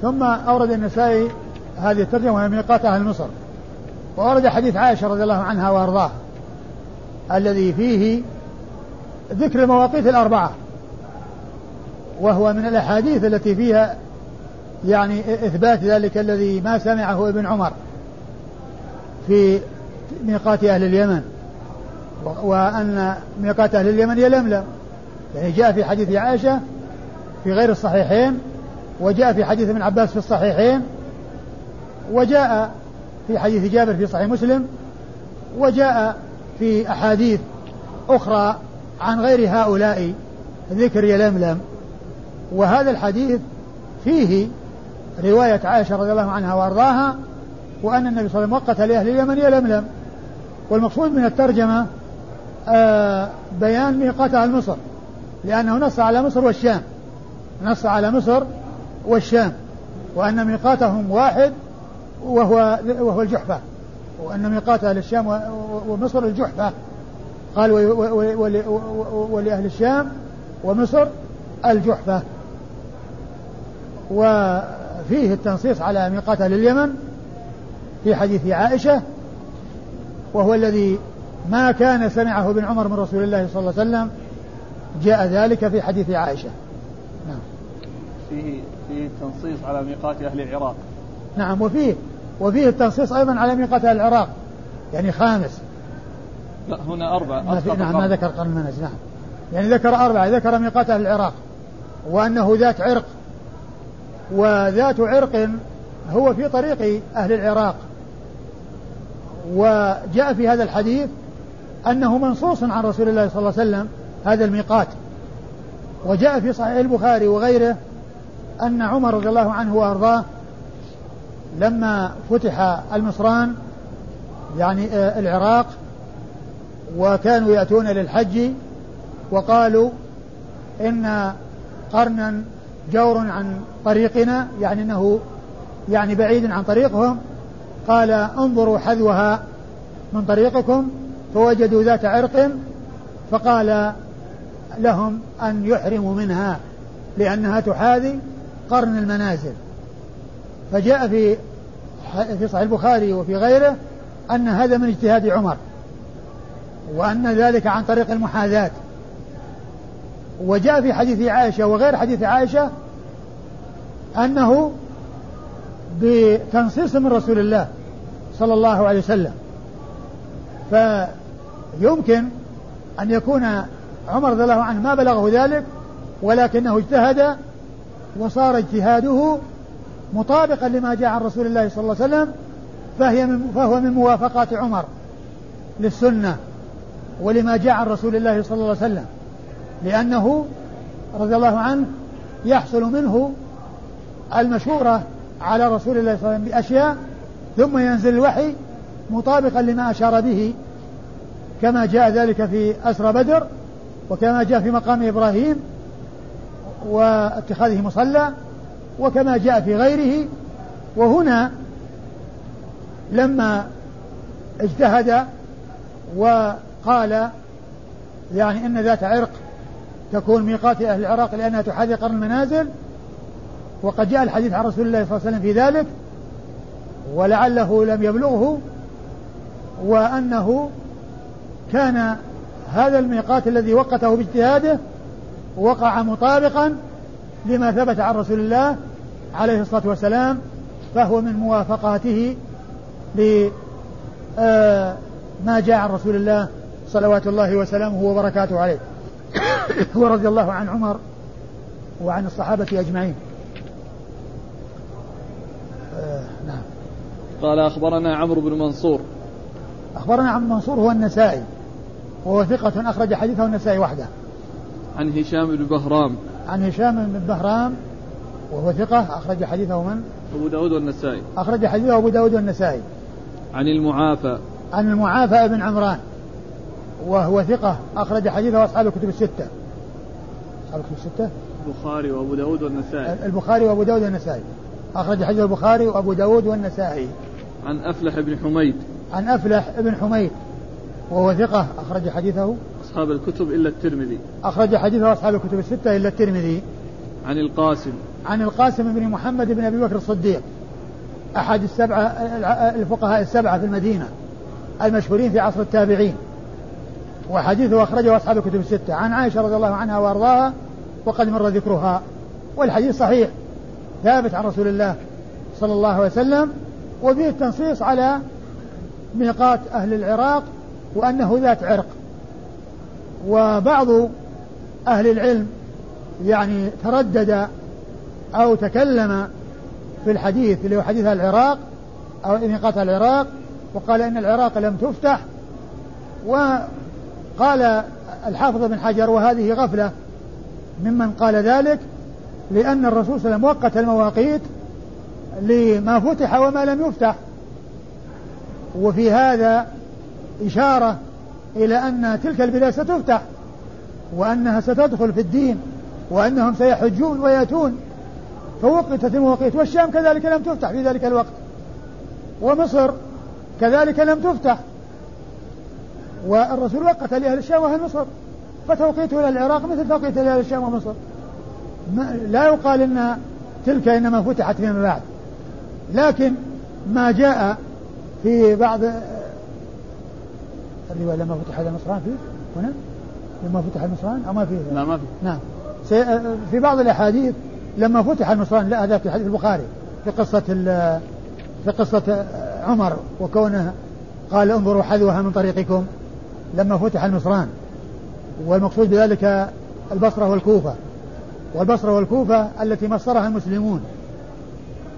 ثم أورد النسائي هذه الترجمة وهي ميقات أهل مصر. وورد حديث عائشة رضي الله عنها وأرضاها الذي فيه ذكر المواقيت الأربعة وهو من الأحاديث التي فيها يعني إثبات ذلك الذي ما سمعه ابن عمر في ميقات أهل اليمن وأن ميقات أهل اليمن يلملم يعني جاء في حديث عائشة في غير الصحيحين وجاء في حديث ابن عباس في الصحيحين وجاء في حديث جابر في صحيح مسلم وجاء في أحاديث أخرى عن غير هؤلاء ذكر يلملم وهذا الحديث فيه رواية عائشة رضي الله عنها وأرضاها وأن النبي صلى الله عليه وسلم وقت لأهل اليمن يلملم والمقصود من الترجمة آه بيان ميقات أهل مصر لأنه نص على مصر والشام. نص على مصر والشام وأن ميقاتهم واحد وهو وهو الجحفة وأن ميقات أهل الشام ومصر الجحفة. قال ولأهل الشام ومصر الجحفة. وفيه التنصيص على ميقات أهل اليمن في حديث عائشة وهو الذي ما كان سمعه ابن عمر من رسول الله صلى الله عليه وسلم جاء ذلك في حديث عائشة. نعم. فيه فيه تنصيص على ميقات أهل العراق. نعم وفيه وفيه التنصيص أيضا على ميقات العراق يعني خامس. لا هنا أربعة. ما في نعم ما ذكر قرن المنز نعم. يعني ذكر أربعة ذكر ميقات أهل العراق وأنه ذات عرق. وذات عرق هو في طريق أهل العراق. وجاء في هذا الحديث أنه منصوص عن رسول الله صلى الله عليه وسلم هذا الميقات. وجاء في صحيح البخاري وغيره أن عمر رضي الله عنه وأرضاه لما فتح المصران يعني آه، العراق وكانوا يأتون للحج وقالوا إن قرنا جور عن طريقنا يعني أنه يعني بعيد عن طريقهم قال انظروا حذوها من طريقكم فوجدوا ذات عرق فقال لهم أن يحرموا منها لأنها تحاذي قرن المنازل. فجاء في في صحيح البخاري وفي غيره أن هذا من اجتهاد عمر وأن ذلك عن طريق المحاذاة. وجاء في حديث عائشة وغير حديث عائشة أنه بتنصيص من رسول الله صلى الله عليه وسلم. فيمكن أن يكون عمر رضي الله عنه ما بلغه ذلك ولكنه اجتهد وصار اجتهاده مطابقا لما جاء عن رسول الله صلى الله عليه وسلم فهي من فهو من موافقات عمر للسنة ولما جاء عن رسول الله صلى الله عليه وسلم لأنه رضي الله عنه يحصل منه المشورة على رسول الله صلى الله عليه وسلم بأشياء ثم ينزل الوحي مطابقا لما أشار به كما جاء ذلك في أسرى بدر وكما جاء في مقام إبراهيم واتخاذه مصلى. وكما جاء في غيره وهنا لما اجتهد وقال يعني إن ذات عرق تكون ميقات أهل العراق لأنها تحاذي قرن المنازل وقد جاء الحديث عن رسول الله صلى الله عليه وسلم في ذلك ولعله لم يبلغه وأنه كان هذا الميقات الذي وقته باجتهاده وقع مطابقا لما ثبت عن رسول الله عليه الصلاة والسلام فهو من موافقاته لما آه، جاء عن رسول الله صلوات الله وسلامه وبركاته عليه. ورضي الله عن عمر وعن الصحابة أجمعين. آه نعم. قال أخبرنا عمرو بن منصور. أخبرنا عمرو منصور هو النسائي وهو ثقة أخرج حديثه النسائي وحده. عن هشام بن بهرام. عن هشام بن بهرام وهو ثقة أخرج حديثه من؟ أبو داود والنسائي. أخرج حديثه أبو داود والنسائي. عن المعافى. عن المعافى بن عمران وهو ثقة أخرج حديثه أصحاب الكتب الستة. أصحاب الكتب الستة؟ البخاري وأبو داود والنسائي. البخاري وأبو داود والنسائي. أخرج حديث البخاري وأبو داود والنسائي. عن أفلح بن حميد. عن أفلح بن حميد وهو ثقة أخرج حديثه أصحاب الكتب إلا الترمذي. أخرج حديثه أصحاب الكتب الستة إلا الترمذي. عن القاسم. عن القاسم بن محمد بن أبي بكر الصديق. أحد السبعة الفقهاء السبعة في المدينة المشهورين في عصر التابعين. وحديثه أخرجه أصحاب الكتب الستة. عن عائشة رضي الله عنها وأرضاها وقد مر ذكرها. والحديث صحيح. ثابت عن رسول الله صلى الله عليه وسلم وفيه التنصيص على ميقات أهل العراق وأنه ذات عرق. وبعض أهل العلم يعني تردد أو تكلم في الحديث اللي هو حديث العراق أو ميقات العراق وقال إن العراق لم تفتح وقال الحافظ بن حجر وهذه غفلة ممن قال ذلك لأن الرسول صلى الله عليه وسلم وقت المواقيت لما فتح وما لم يفتح. وفي هذا إشارة إلى أن تلك البلاد ستفتح وأنها ستدخل في الدين وأنهم سيحجون ويأتون. فوقتت المواقيت والشام كذلك لم تفتح في ذلك الوقت. ومصر كذلك لم تفتح. والرسول وقت لأهل الشام وأهل مصر فتوقيته إلى العراق مثل توقيت لأهل الشام ومصر. لا يقال أن تلك إنما فتحت فيما بعد. لكن ما جاء في بعض الرواية لما فتح هذا النصران فيه؟ هنا؟ لما فتح النصران أو ما فيه؟ لا ما في. نعم. في بعض الأحاديث لما فتح النصران لا هذا في حديث البخاري في قصة في قصة عمر وكونه قال انظروا حذوها من طريقكم. لما فتح النصران والمقصود بذلك البصرة والكوفة. والبصرة والكوفة التي مصرها المسلمون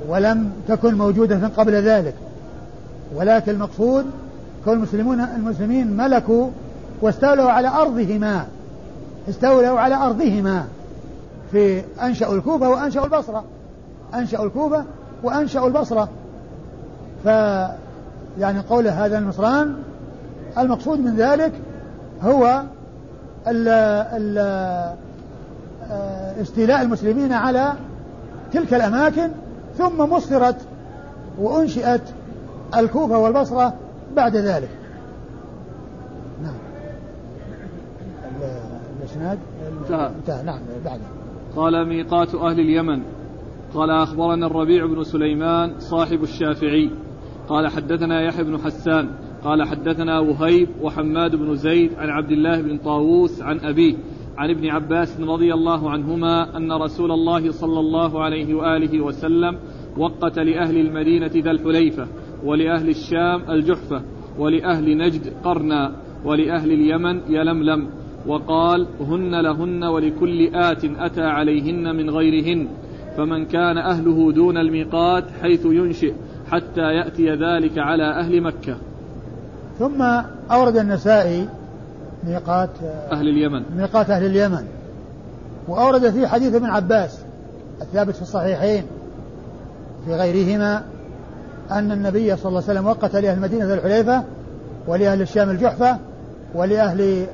ولم تكن موجودة قبل ذلك. ولكن المقصود المسلمون المسلمين ملكوا واستولوا على أرضهما استولوا على أرضهما. في أنشأوا الكوفة وأنشأوا البصرة. أنشأوا الكوفة وأنشأوا البصرة. ف يعني قوله هذا النصران المقصود من ذلك هو ال ال استيلاء المسلمين على تلك الأماكن ثم مصرت وأنشئت الكوفة والبصرة بعد ذلك. نعم. الإسناد؟ انتهى. انتهى. نعم بعد. قال ميقات أهل اليمن. قال أخبرنا الربيع بن سليمان صاحب الشافعي. قال حدثنا يحيى بن حسان. قال حدثنا وهيب وحماد بن زيد عن عبد الله بن طاووس عن أبيه عن ابن عباس رضي الله عنهما أن رسول الله صلى الله عليه وآله وسلم وقت لأهل المدينة ذا الحليفة. ولأهل الشام الجحفة ولأهل نجد قرنا ولأهل اليمن يلملم وقال هن لهن ولكل آت أتى عليهن من غيرهن فمن كان أهله دون الميقات حيث ينشئ حتى يأتي ذلك على أهل مكة. ثم أورد النسائي ميقات أهل اليمن. ميقات أهل اليمن وأورد فيه حديث ابن عباس الثابت في الصحيحين في غيرهما أن النبي صلى الله عليه وسلم وقت لأهل المدينة الحليفة ولأهل الشام الجحفة ولأهل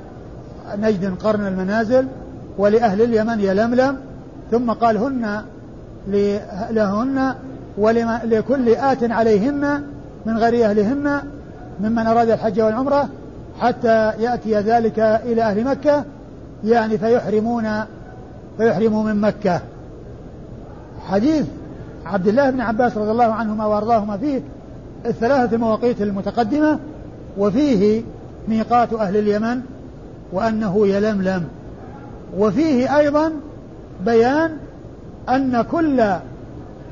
نجد قرن المنازل ولأهل اليمن يلملم ثم قال هن لهن ولكل آت عليهن من غير أهلهن ممن أراد الحج والعمرة حتى يأتي ذلك إلى أهل مكة يعني فيحرمون فيحرموا من مكة. حديث عبد الله بن عباس رضي الله عنهما وأرضاهما فيه الثلاثة المواقيت المتقدمة وفيه ميقات أهل اليمن وأنه يلملم. وفيه أيضا بيان أن كل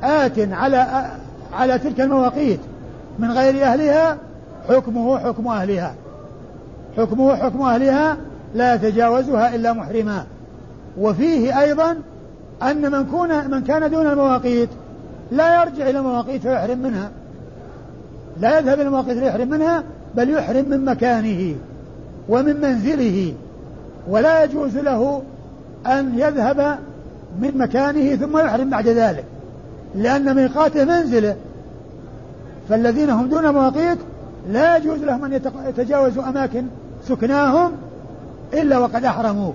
آت على على تلك المواقيت من غير أهلها حكمه حكم أهلها. حكمه حكم أهلها لا يتجاوزها إلا محرما. وفيه أيضا أن من, كون من كان دون المواقيت لا يرجع إلى المواقيت فيحرم منها. لا يذهب إلى المواقيت ليحرم منها بل يحرم من مكانه ومن منزله. ولا يجوز له أن يذهب من مكانه ثم يحرم بعد ذلك لأن ميقاته منزله. فالذين هم دون مواقيت لا يجوز لهم أن يتجاوزوا أماكن سكناهم إلا وقد أحرموا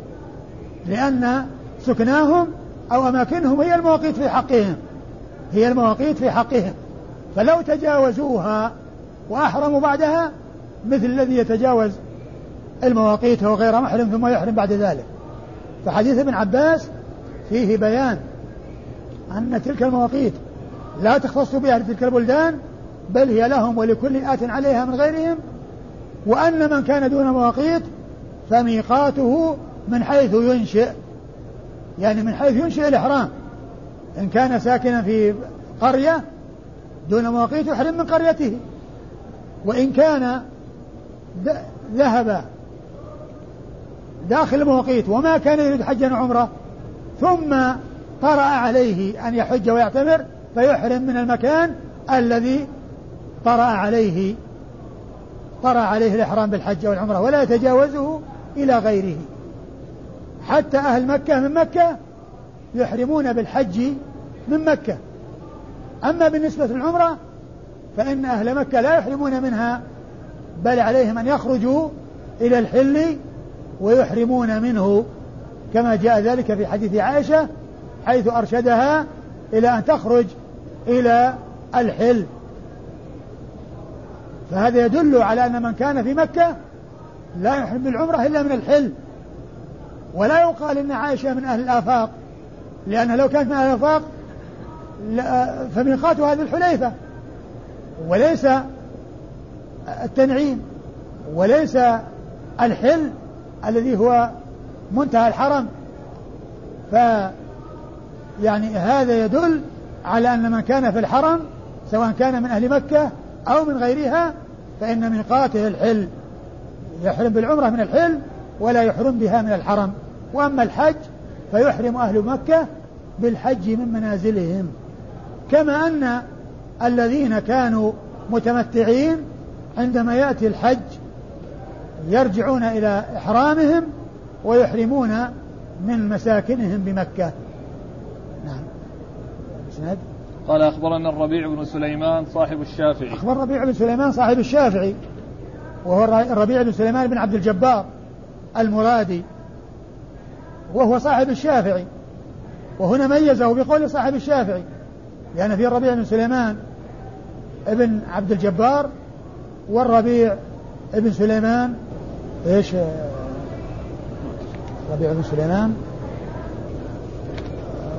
لأن سكناهم أو أماكنهم هي المواقيت في حقهم. هي المواقيت في حقهم. فلو تجاوزوها وأحرموا بعدها مثل الذي يتجاوز المواقيت وهو غير محرم ثم يحرم بعد ذلك. فحديث ابن عباس فيه بيان أن تلك المواقيت لا تختص بها تلك البلدان بل هي لهم ولكل آت عليها من غيرهم وأن من كان دون مواقيت فميقاته من حيث ينشئ. يعني من حيث ينشئ الإحرام. إن كان ساكنا في قرية دون مواقيت يحرم من قريته. وإن كان ذهب داخل المواقيت وما كان يريد حجا وعمرة ثم طرأ عليه أن يحج ويعتمر فيحرم من المكان الذي طرأ عليه طرأ عليه الإحرام بالحج والعمرة ولا يتجاوزه إلى غيره. حتى أهل مكة من مكة يحرمون بالحج من مكة. أما بالنسبة للعمرة فإن أهل مكة لا يحرمون منها بل عليهم أن يخرجوا إلى الحل ويحرمون منه كما جاء ذلك في حديث عائشة حيث أرشدها إلى أن تخرج إلى الحل. فهذا يدل على أن من كان في مكة لا يحرم بالعمرة إلا من الحل. ولا يقال إن عائشة من أهل الآفاق لأن لو كانت أهل الآفاق فميقاتها هذه الحليفة. وليس التنعيم وليس الحل الذي هو منتهى الحرم. ف يعني هذا يدل على أن من كان في الحرم سواء كان من أهل مكة أو من غيرها فإن ميقاته الحل. يحرم بالعمرة من الحل ولا يحرم بها من الحرم. وأما الحج فيحرم أهل مكة بالحج من منازلهم. كما أن الذين كانوا متمتعين عندما يأتي الحج يرجعون إلى إحرامهم ويحرمون من مساكنهم بمكة. نعم. سند قال أخبرنا الربيع بن سليمان صاحب الشافعي. أخبر الربيع بن سليمان صاحب الشافعي وهو الربيع بن سليمان بن عبد الجبار المرادي. وهو صاحب الشافعي. وهنا ميزه بقول صاحب الشافعي. لأن في الربيع بن سليمان ابن عبد الجبار والربيع ابن سليمان إيش؟ ربيع بن سليمان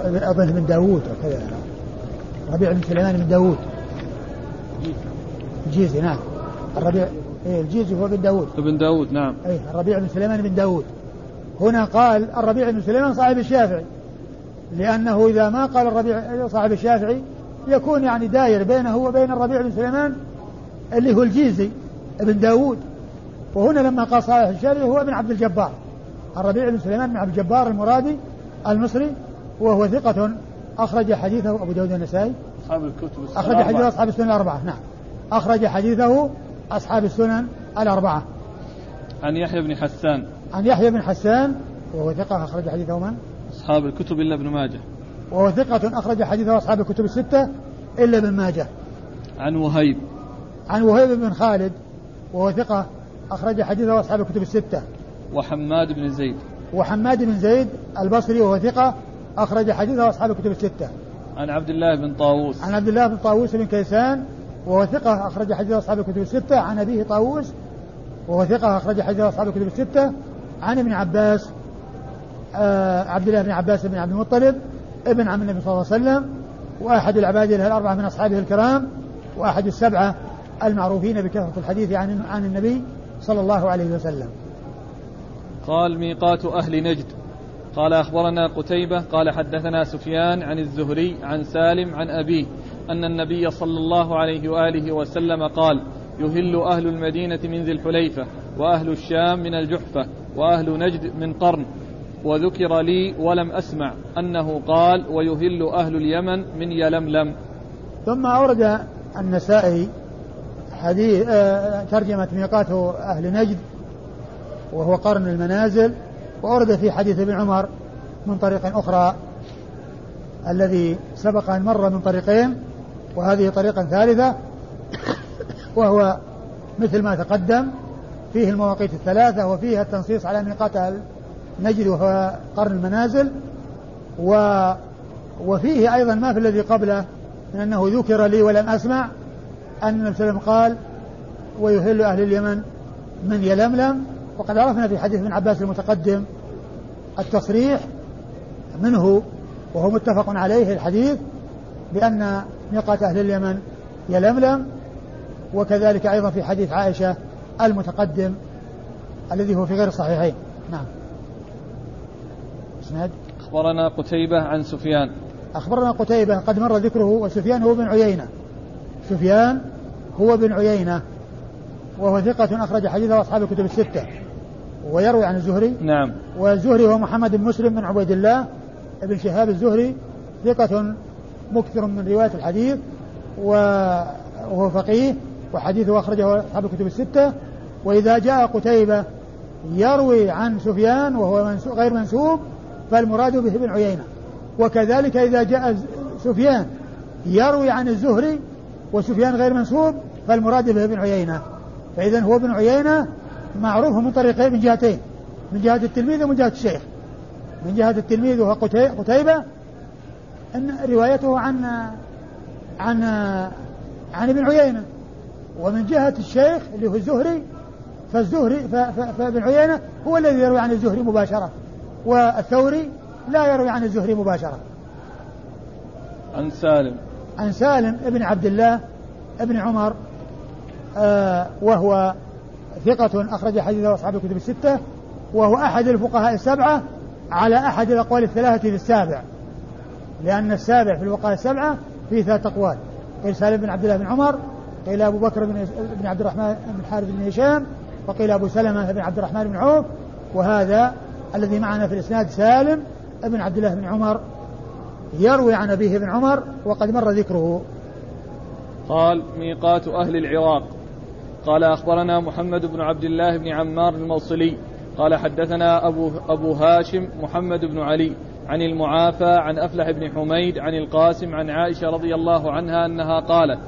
أظن بن داوود وكذا ربيع بن سليمان بن داوود. الجيزي نعم. الربيع إيه الجيزي هو بن داوود. ابن داوود نعم. إيه الربيع بن سليمان بن داوود. هنا قال الربيع بن سليمان صاحب الشافعي لأنه إذا ما قال الربيع صاحب الشافعي يكون يعني داير بينه وبين الربيع بن سليمان اللي هو الجيزي ابن داوود وهنا لما قال صالح الشافعي هو ابن عبد الجبار. الربيع بن سليمان بن عبد الجبار المرادي المصري وهو ثقة أخرج حديثه أبو داود النسائي أصحاب الكتب أخرج حديثه أصحاب السنن الأربعة نعم. أخرج حديثه أصحاب السنن الأربعة. عن يحيى بن حسان عن يحيى بن حسان وهو ثقة أخرج حديثه من؟ أصحاب الكتب إلا ابن ماجه. وهو ثقة أخرج حديثه أصحاب الكتب الستة إلا ابن ماجه. عن وهيب. عن وهيب بن خالد وهو ثقة أخرج حديثه أصحاب الكتب الستة. وحماد بن زيد. وحماد بن زيد البصري وهو ثقة أخرج حديثه أصحاب الكتب الستة. عن عبد الله بن طاووس. عن عبد الله بن طاووس بن كيسان وهو ثقة أخرج حديثه أصحاب الكتب الستة. عن أبيه طاووس وهو ثقة أخرج حديثه أصحاب الكتب الستة. عن ابن عباس آه عبد الله بن عباس بن عبد المطلب ابن عم النبي صلى الله عليه وسلم وأحد العباد الأربعة من أصحابه الكرام وأحد السبعة المعروفين بكثرة الحديث عن عن النبي صلى الله عليه وسلم. قال ميقات أهل نجد قال أخبرنا قتيبة قال حدثنا سفيان عن الزهري عن سالم عن أبيه أن النبي صلى الله عليه وآله وسلم قال يهل أهل المدينة من ذي الحليفة وأهل الشام من الجحفة وأهل نجد من قرن وذكر لي ولم أسمع أنه قال ويهل أهل اليمن من يلملم. ثم أورد النسائي حديث آه ترجمة ميقات أهل نجد وهو قرن المنازل وأورد في حديث ابن عمر من طريق أخرى الذي سبق أن مر من طريقين وهذه طريقة ثالثة وهو مثل ما تقدم فيه المواقيت الثلاثة وفيها التنصيص على ميقات نجد وهو قرن المنازل و وفيه أيضا ما في الذي قبله من أنه ذكر لي ولم أسمع أن النبي صلى الله عليه وسلم قال ويهل أهل اليمن من يلملم. وقد عرفنا في حديث ابن عباس المتقدم التصريح منه وهو متفق عليه الحديث بأن ميقات أهل اليمن يلملم وكذلك أيضا في حديث عائشة المتقدم الذي هو في غير الصحيحين. نعم. إسناد؟ أخبرنا قتيبة عن سفيان. أخبرنا قتيبة قد مر ذكره وسفيان هو بن عيينة. سفيان هو بن عيينة وهو ثقة أخرج حديثه أصحاب الكتب الستة. ويروي عن الزهري. نعم. والزهري هو محمد بن مسلم بن عبيد الله بن شهاب الزهري ثقة مكثر من رواية الحديث وهو فقيه. وحديثه أخرجه أصحاب الكتب الستة. وإذا جاء قتيبة يروي عن سفيان وهو غير منسوب فالمراد به ابن عيينة. وكذلك إذا جاء سفيان يروي عن الزهري وسفيان غير منسوب فالمراد به ابن عيينة. فإذا هو ابن عيينة معروف من طريقين من جهتين من جهة التلميذ ومن جهة الشيخ. من جهة التلميذ وهو قتيبة أن روايته عن عن عن ابن عيينة. ومن جهة الشيخ اللي هو الزهري فالزهري فابن عيينة هو الذي يروي عن الزهري مباشرة والثوري لا يروي عن الزهري مباشرة. عن سالم. عن سالم ابن عبد الله ابن عمر آه وهو ثقة أخرج حديثه أصحاب الكتب الستة وهو أحد الفقهاء السبعة على أحد الأقوال الثلاثة في السابع لأن السابع في الفقهاء السبعة فيه ثلاث أقوال قيل سالم بن عبد الله بن عمر قيل أبو بكر بن عبد الرحمن بن الحارث بن هشام وقيل أبو سلمة بن عبد الرحمن بن عوف وهذا الذي معنا في الإسناد سالم بن عبد الله بن عمر يروي عن أبيه بن عمر وقد مر ذكره. قال ميقات أهل العراق. قال أخبرنا محمد بن عبد الله بن عمار الموصلي. قال حدثنا أبو, أبو هاشم محمد بن علي عن المعافى عن أفلح بن حميد عن القاسم عن عائشة رضي الله عنها أنها قالت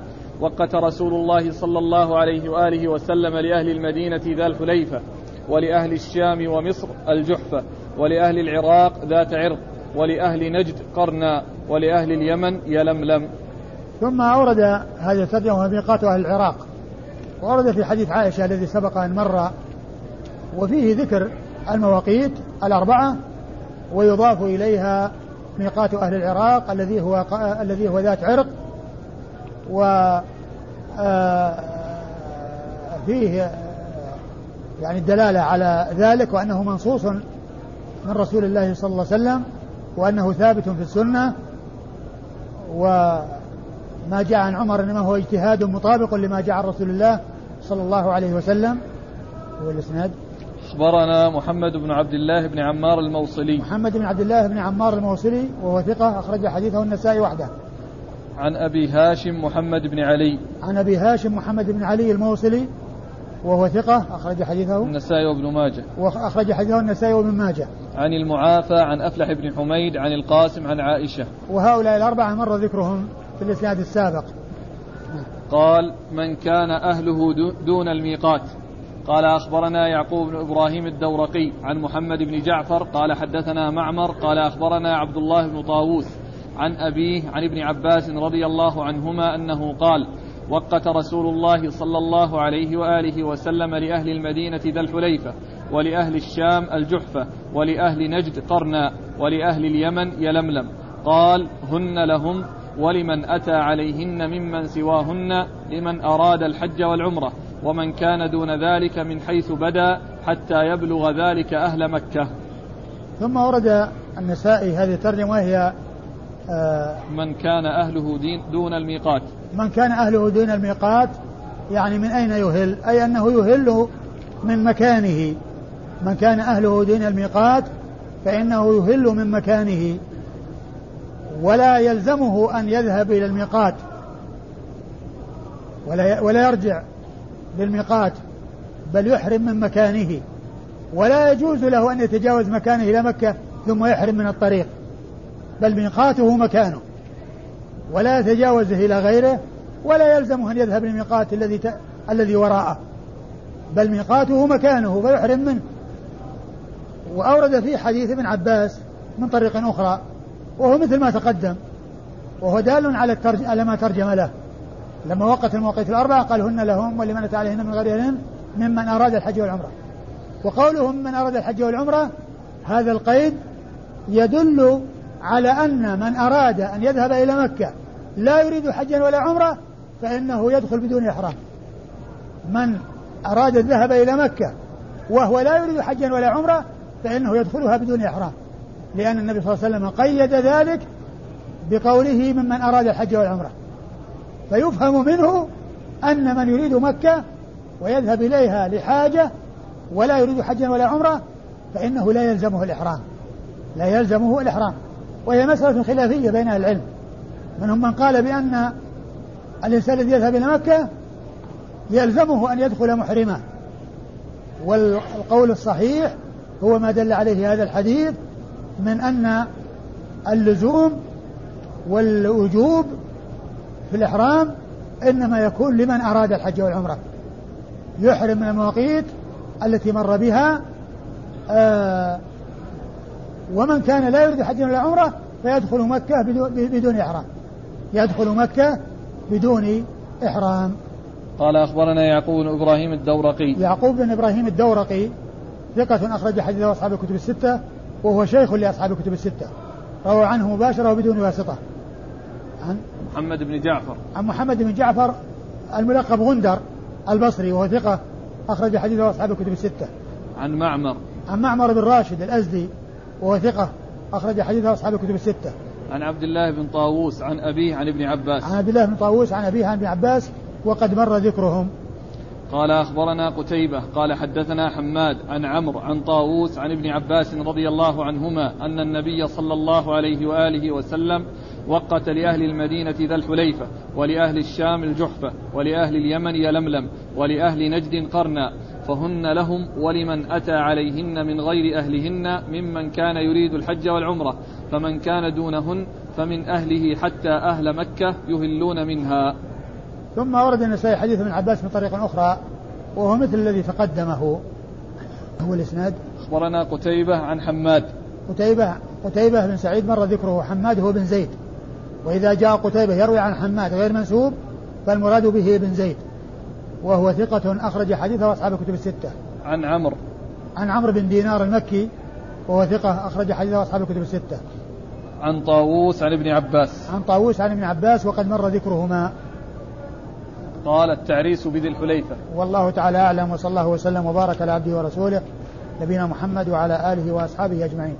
وقت رسول الله صلى الله عليه وآله وسلم لأهل المدينة ذا الحليفة ولأهل الشام ومصر الجحفة ولأهل العراق ذات عرق ولأهل نجد قرنا ولأهل اليمن يلملم. ثم أورد هذه الترجمة ميقات أهل العراق. وورد في حديث عائشة الذي سبق أن مر وفيه ذكر المواقيت الأربعة ويضاف إليها ميقات أهل العراق الذي هو الذي هو ذات عرق و آه، فيه يعني الدلالة على ذلك وأنه منصوص من رسول الله صلى الله عليه وسلم وأنه ثابت في السنة وما جاء عن عمر إنما هو اجتهاد مطابق لما جاء عن رسول الله صلى الله عليه وسلم. هو الإسناد. أخبرنا محمد بن عبد الله بن عمار الموصلي. محمد بن عبد الله بن عمار الموصلي وهو ثقة أخرج حديثه النسائي وحده. عن أبي هاشم محمد بن علي. عن أبي هاشم محمد بن علي الموصلي وهو ثقة أخرج حديثه. النسائي وابن ماجه. وأخرج حديثه النسائي وابن ماجه. عن المعافى عن أفلح بن حميد عن القاسم عن عائشة. وهؤلاء الأربعة مر ذكرهم في الإسناد السابق. قال من كان أهله دون الميقات. قال أخبرنا يعقوب بن إبراهيم الدورقي عن محمد بن جعفر قال حدثنا معمر. قال أخبرنا عبد الله بن طاووس. عن أبيه عن ابن عباس رضي الله عنهما أنه قال وقت رسول الله صلى الله عليه وآله وسلم لأهل المدينة ذا الحليفة ولأهل الشام الجحفة ولأهل نجد قرنا ولأهل اليمن يلملم. قال هن لهم ولمن أتى عليهن ممن سواهن لمن أراد الحج والعمرة ومن كان دون ذلك من حيث بدا حتى يبلغ ذلك أهل مكة. ثم ورد النسائي هذه الترجمة وهي من كان أهله دين دون الميقات. من كان أهله دون الميقات يعني من أين يهل؟ أي أنه يهل من مكانه. من كان أهله دون الميقات فإنه يهل من مكانه. ولا يلزمه أن يذهب إلى الميقات. ولا ولا يرجع للميقات بل يحرم من مكانه. ولا يجوز له أن يتجاوز مكانه إلى مكة ثم يحرم من الطريق. بل ميقاته مكانه ولا يتجاوزه إلى غيره ولا يلزمه أن يذهب للميقات الذي ت... الذي وراءه. بل ميقاته مكانه فيحرم منه. وأورد في حديث ابن عباس من طريق أخرى وهو مثل ما تقدم وهو دال على الترج... على ما ترجم له. لما وقت المواقيت الأربعة قال هن لهم ولمن أتى عليهن من غيرهن ممن أراد الحج والعمرة. وقولهم من أراد الحج والعمرة هذا القيد يدل على أن من أراد أن يذهب إلى مكة لا يريد حجا ولا عمرة فإنه يدخل بدون إحرام. من أراد الذهاب إلى مكة وهو لا يريد حجا ولا عمرة فإنه يدخلها بدون إحرام. لأن النبي صلى الله عليه وسلم قيد ذلك بقوله ممن أراد الحج والعمرة. فيفهم منه أن من يريد مكة ويذهب إليها لحاجة ولا يريد حجا ولا عمرة فإنه لا يلزمه الإحرام. لا يلزمه الإحرام. وهي مسألة خلافية بين أهل العلم. منهم من قال بأن الإنسان الذي يذهب إلى مكة يلزمه أن يدخل محرما. والقول الصحيح هو ما دل عليه هذا الحديث من أن اللزوم والوجوب في الإحرام إنما يكون لمن أراد الحج والعمرة. يحرم من المواقيت التي مر بها آه ومن كان لا يريد حج ولا عمرة فيدخل مكة بدون إحرام. يدخل مكة بدون إحرام. قال أخبرنا يعقوب بن إبراهيم الدورقي. يعقوب بن إبراهيم الدورقي ثقة أخرج حديثه أصحاب الكتب الستة وهو شيخ لأصحاب الكتب الستة. روى عنه مباشرة وبدون واسطة. عن؟ محمد بن جعفر. عن محمد بن جعفر الملقب غندر البصري وهو ثقة أخرج حديثه أصحاب الكتب الستة. عن معمر. عن معمر بن راشد الأزدي. وهو ثقة. أخرج حديثه أصحاب الكتب الستة. عن عبد الله بن طاووس عن أبيه عن ابن عباس. عن عبد الله بن طاووس عن أبيه عن ابن عباس وقد مر ذكرهم. قال أخبرنا قتيبة قال حدثنا حماد عن عمرو عن طاووس عن ابن عباس رضي الله عنهما أن النبي صلى الله عليه وآله وسلم وقت لأهل المدينة ذا الحليفة ولأهل الشام الجحفة ولأهل اليمن يلملم ولأهل نجد قرنا فهن لهم ولمن أتى عليهن من غير أهلهن ممن كان يريد الحج والعمرة فمن كان دونهن فمن أهله حتى أهل مكة يهلون منها. ثم ورد النسائي حديث ابن عباس من طريق أخرى وهو مثل الذي تقدمه. هو الإسناد. أخبرنا قتيبة عن حماد. قتيبة قتيبة بن سعيد مر ذكره حماد هو بن زيد. وإذا جاء قتيبة يروي عن حماد غير منسوب فالمراد به ابن زيد وهو ثقة أخرج حديثه أصحاب الكتب الستة. عن عمرو. عن عمرو بن دينار المكي وهو ثقة أخرج حديثه أصحاب الكتب الستة. عن طاووس عن ابن عباس. عن طاووس عن ابن عباس وقد مر ذكرهما. قال التعريس بذي الحليفة. والله تعالى أعلم وصلى الله وسلم وبارك على عبده ورسوله نبينا محمد وعلى آله وأصحابه أجمعين.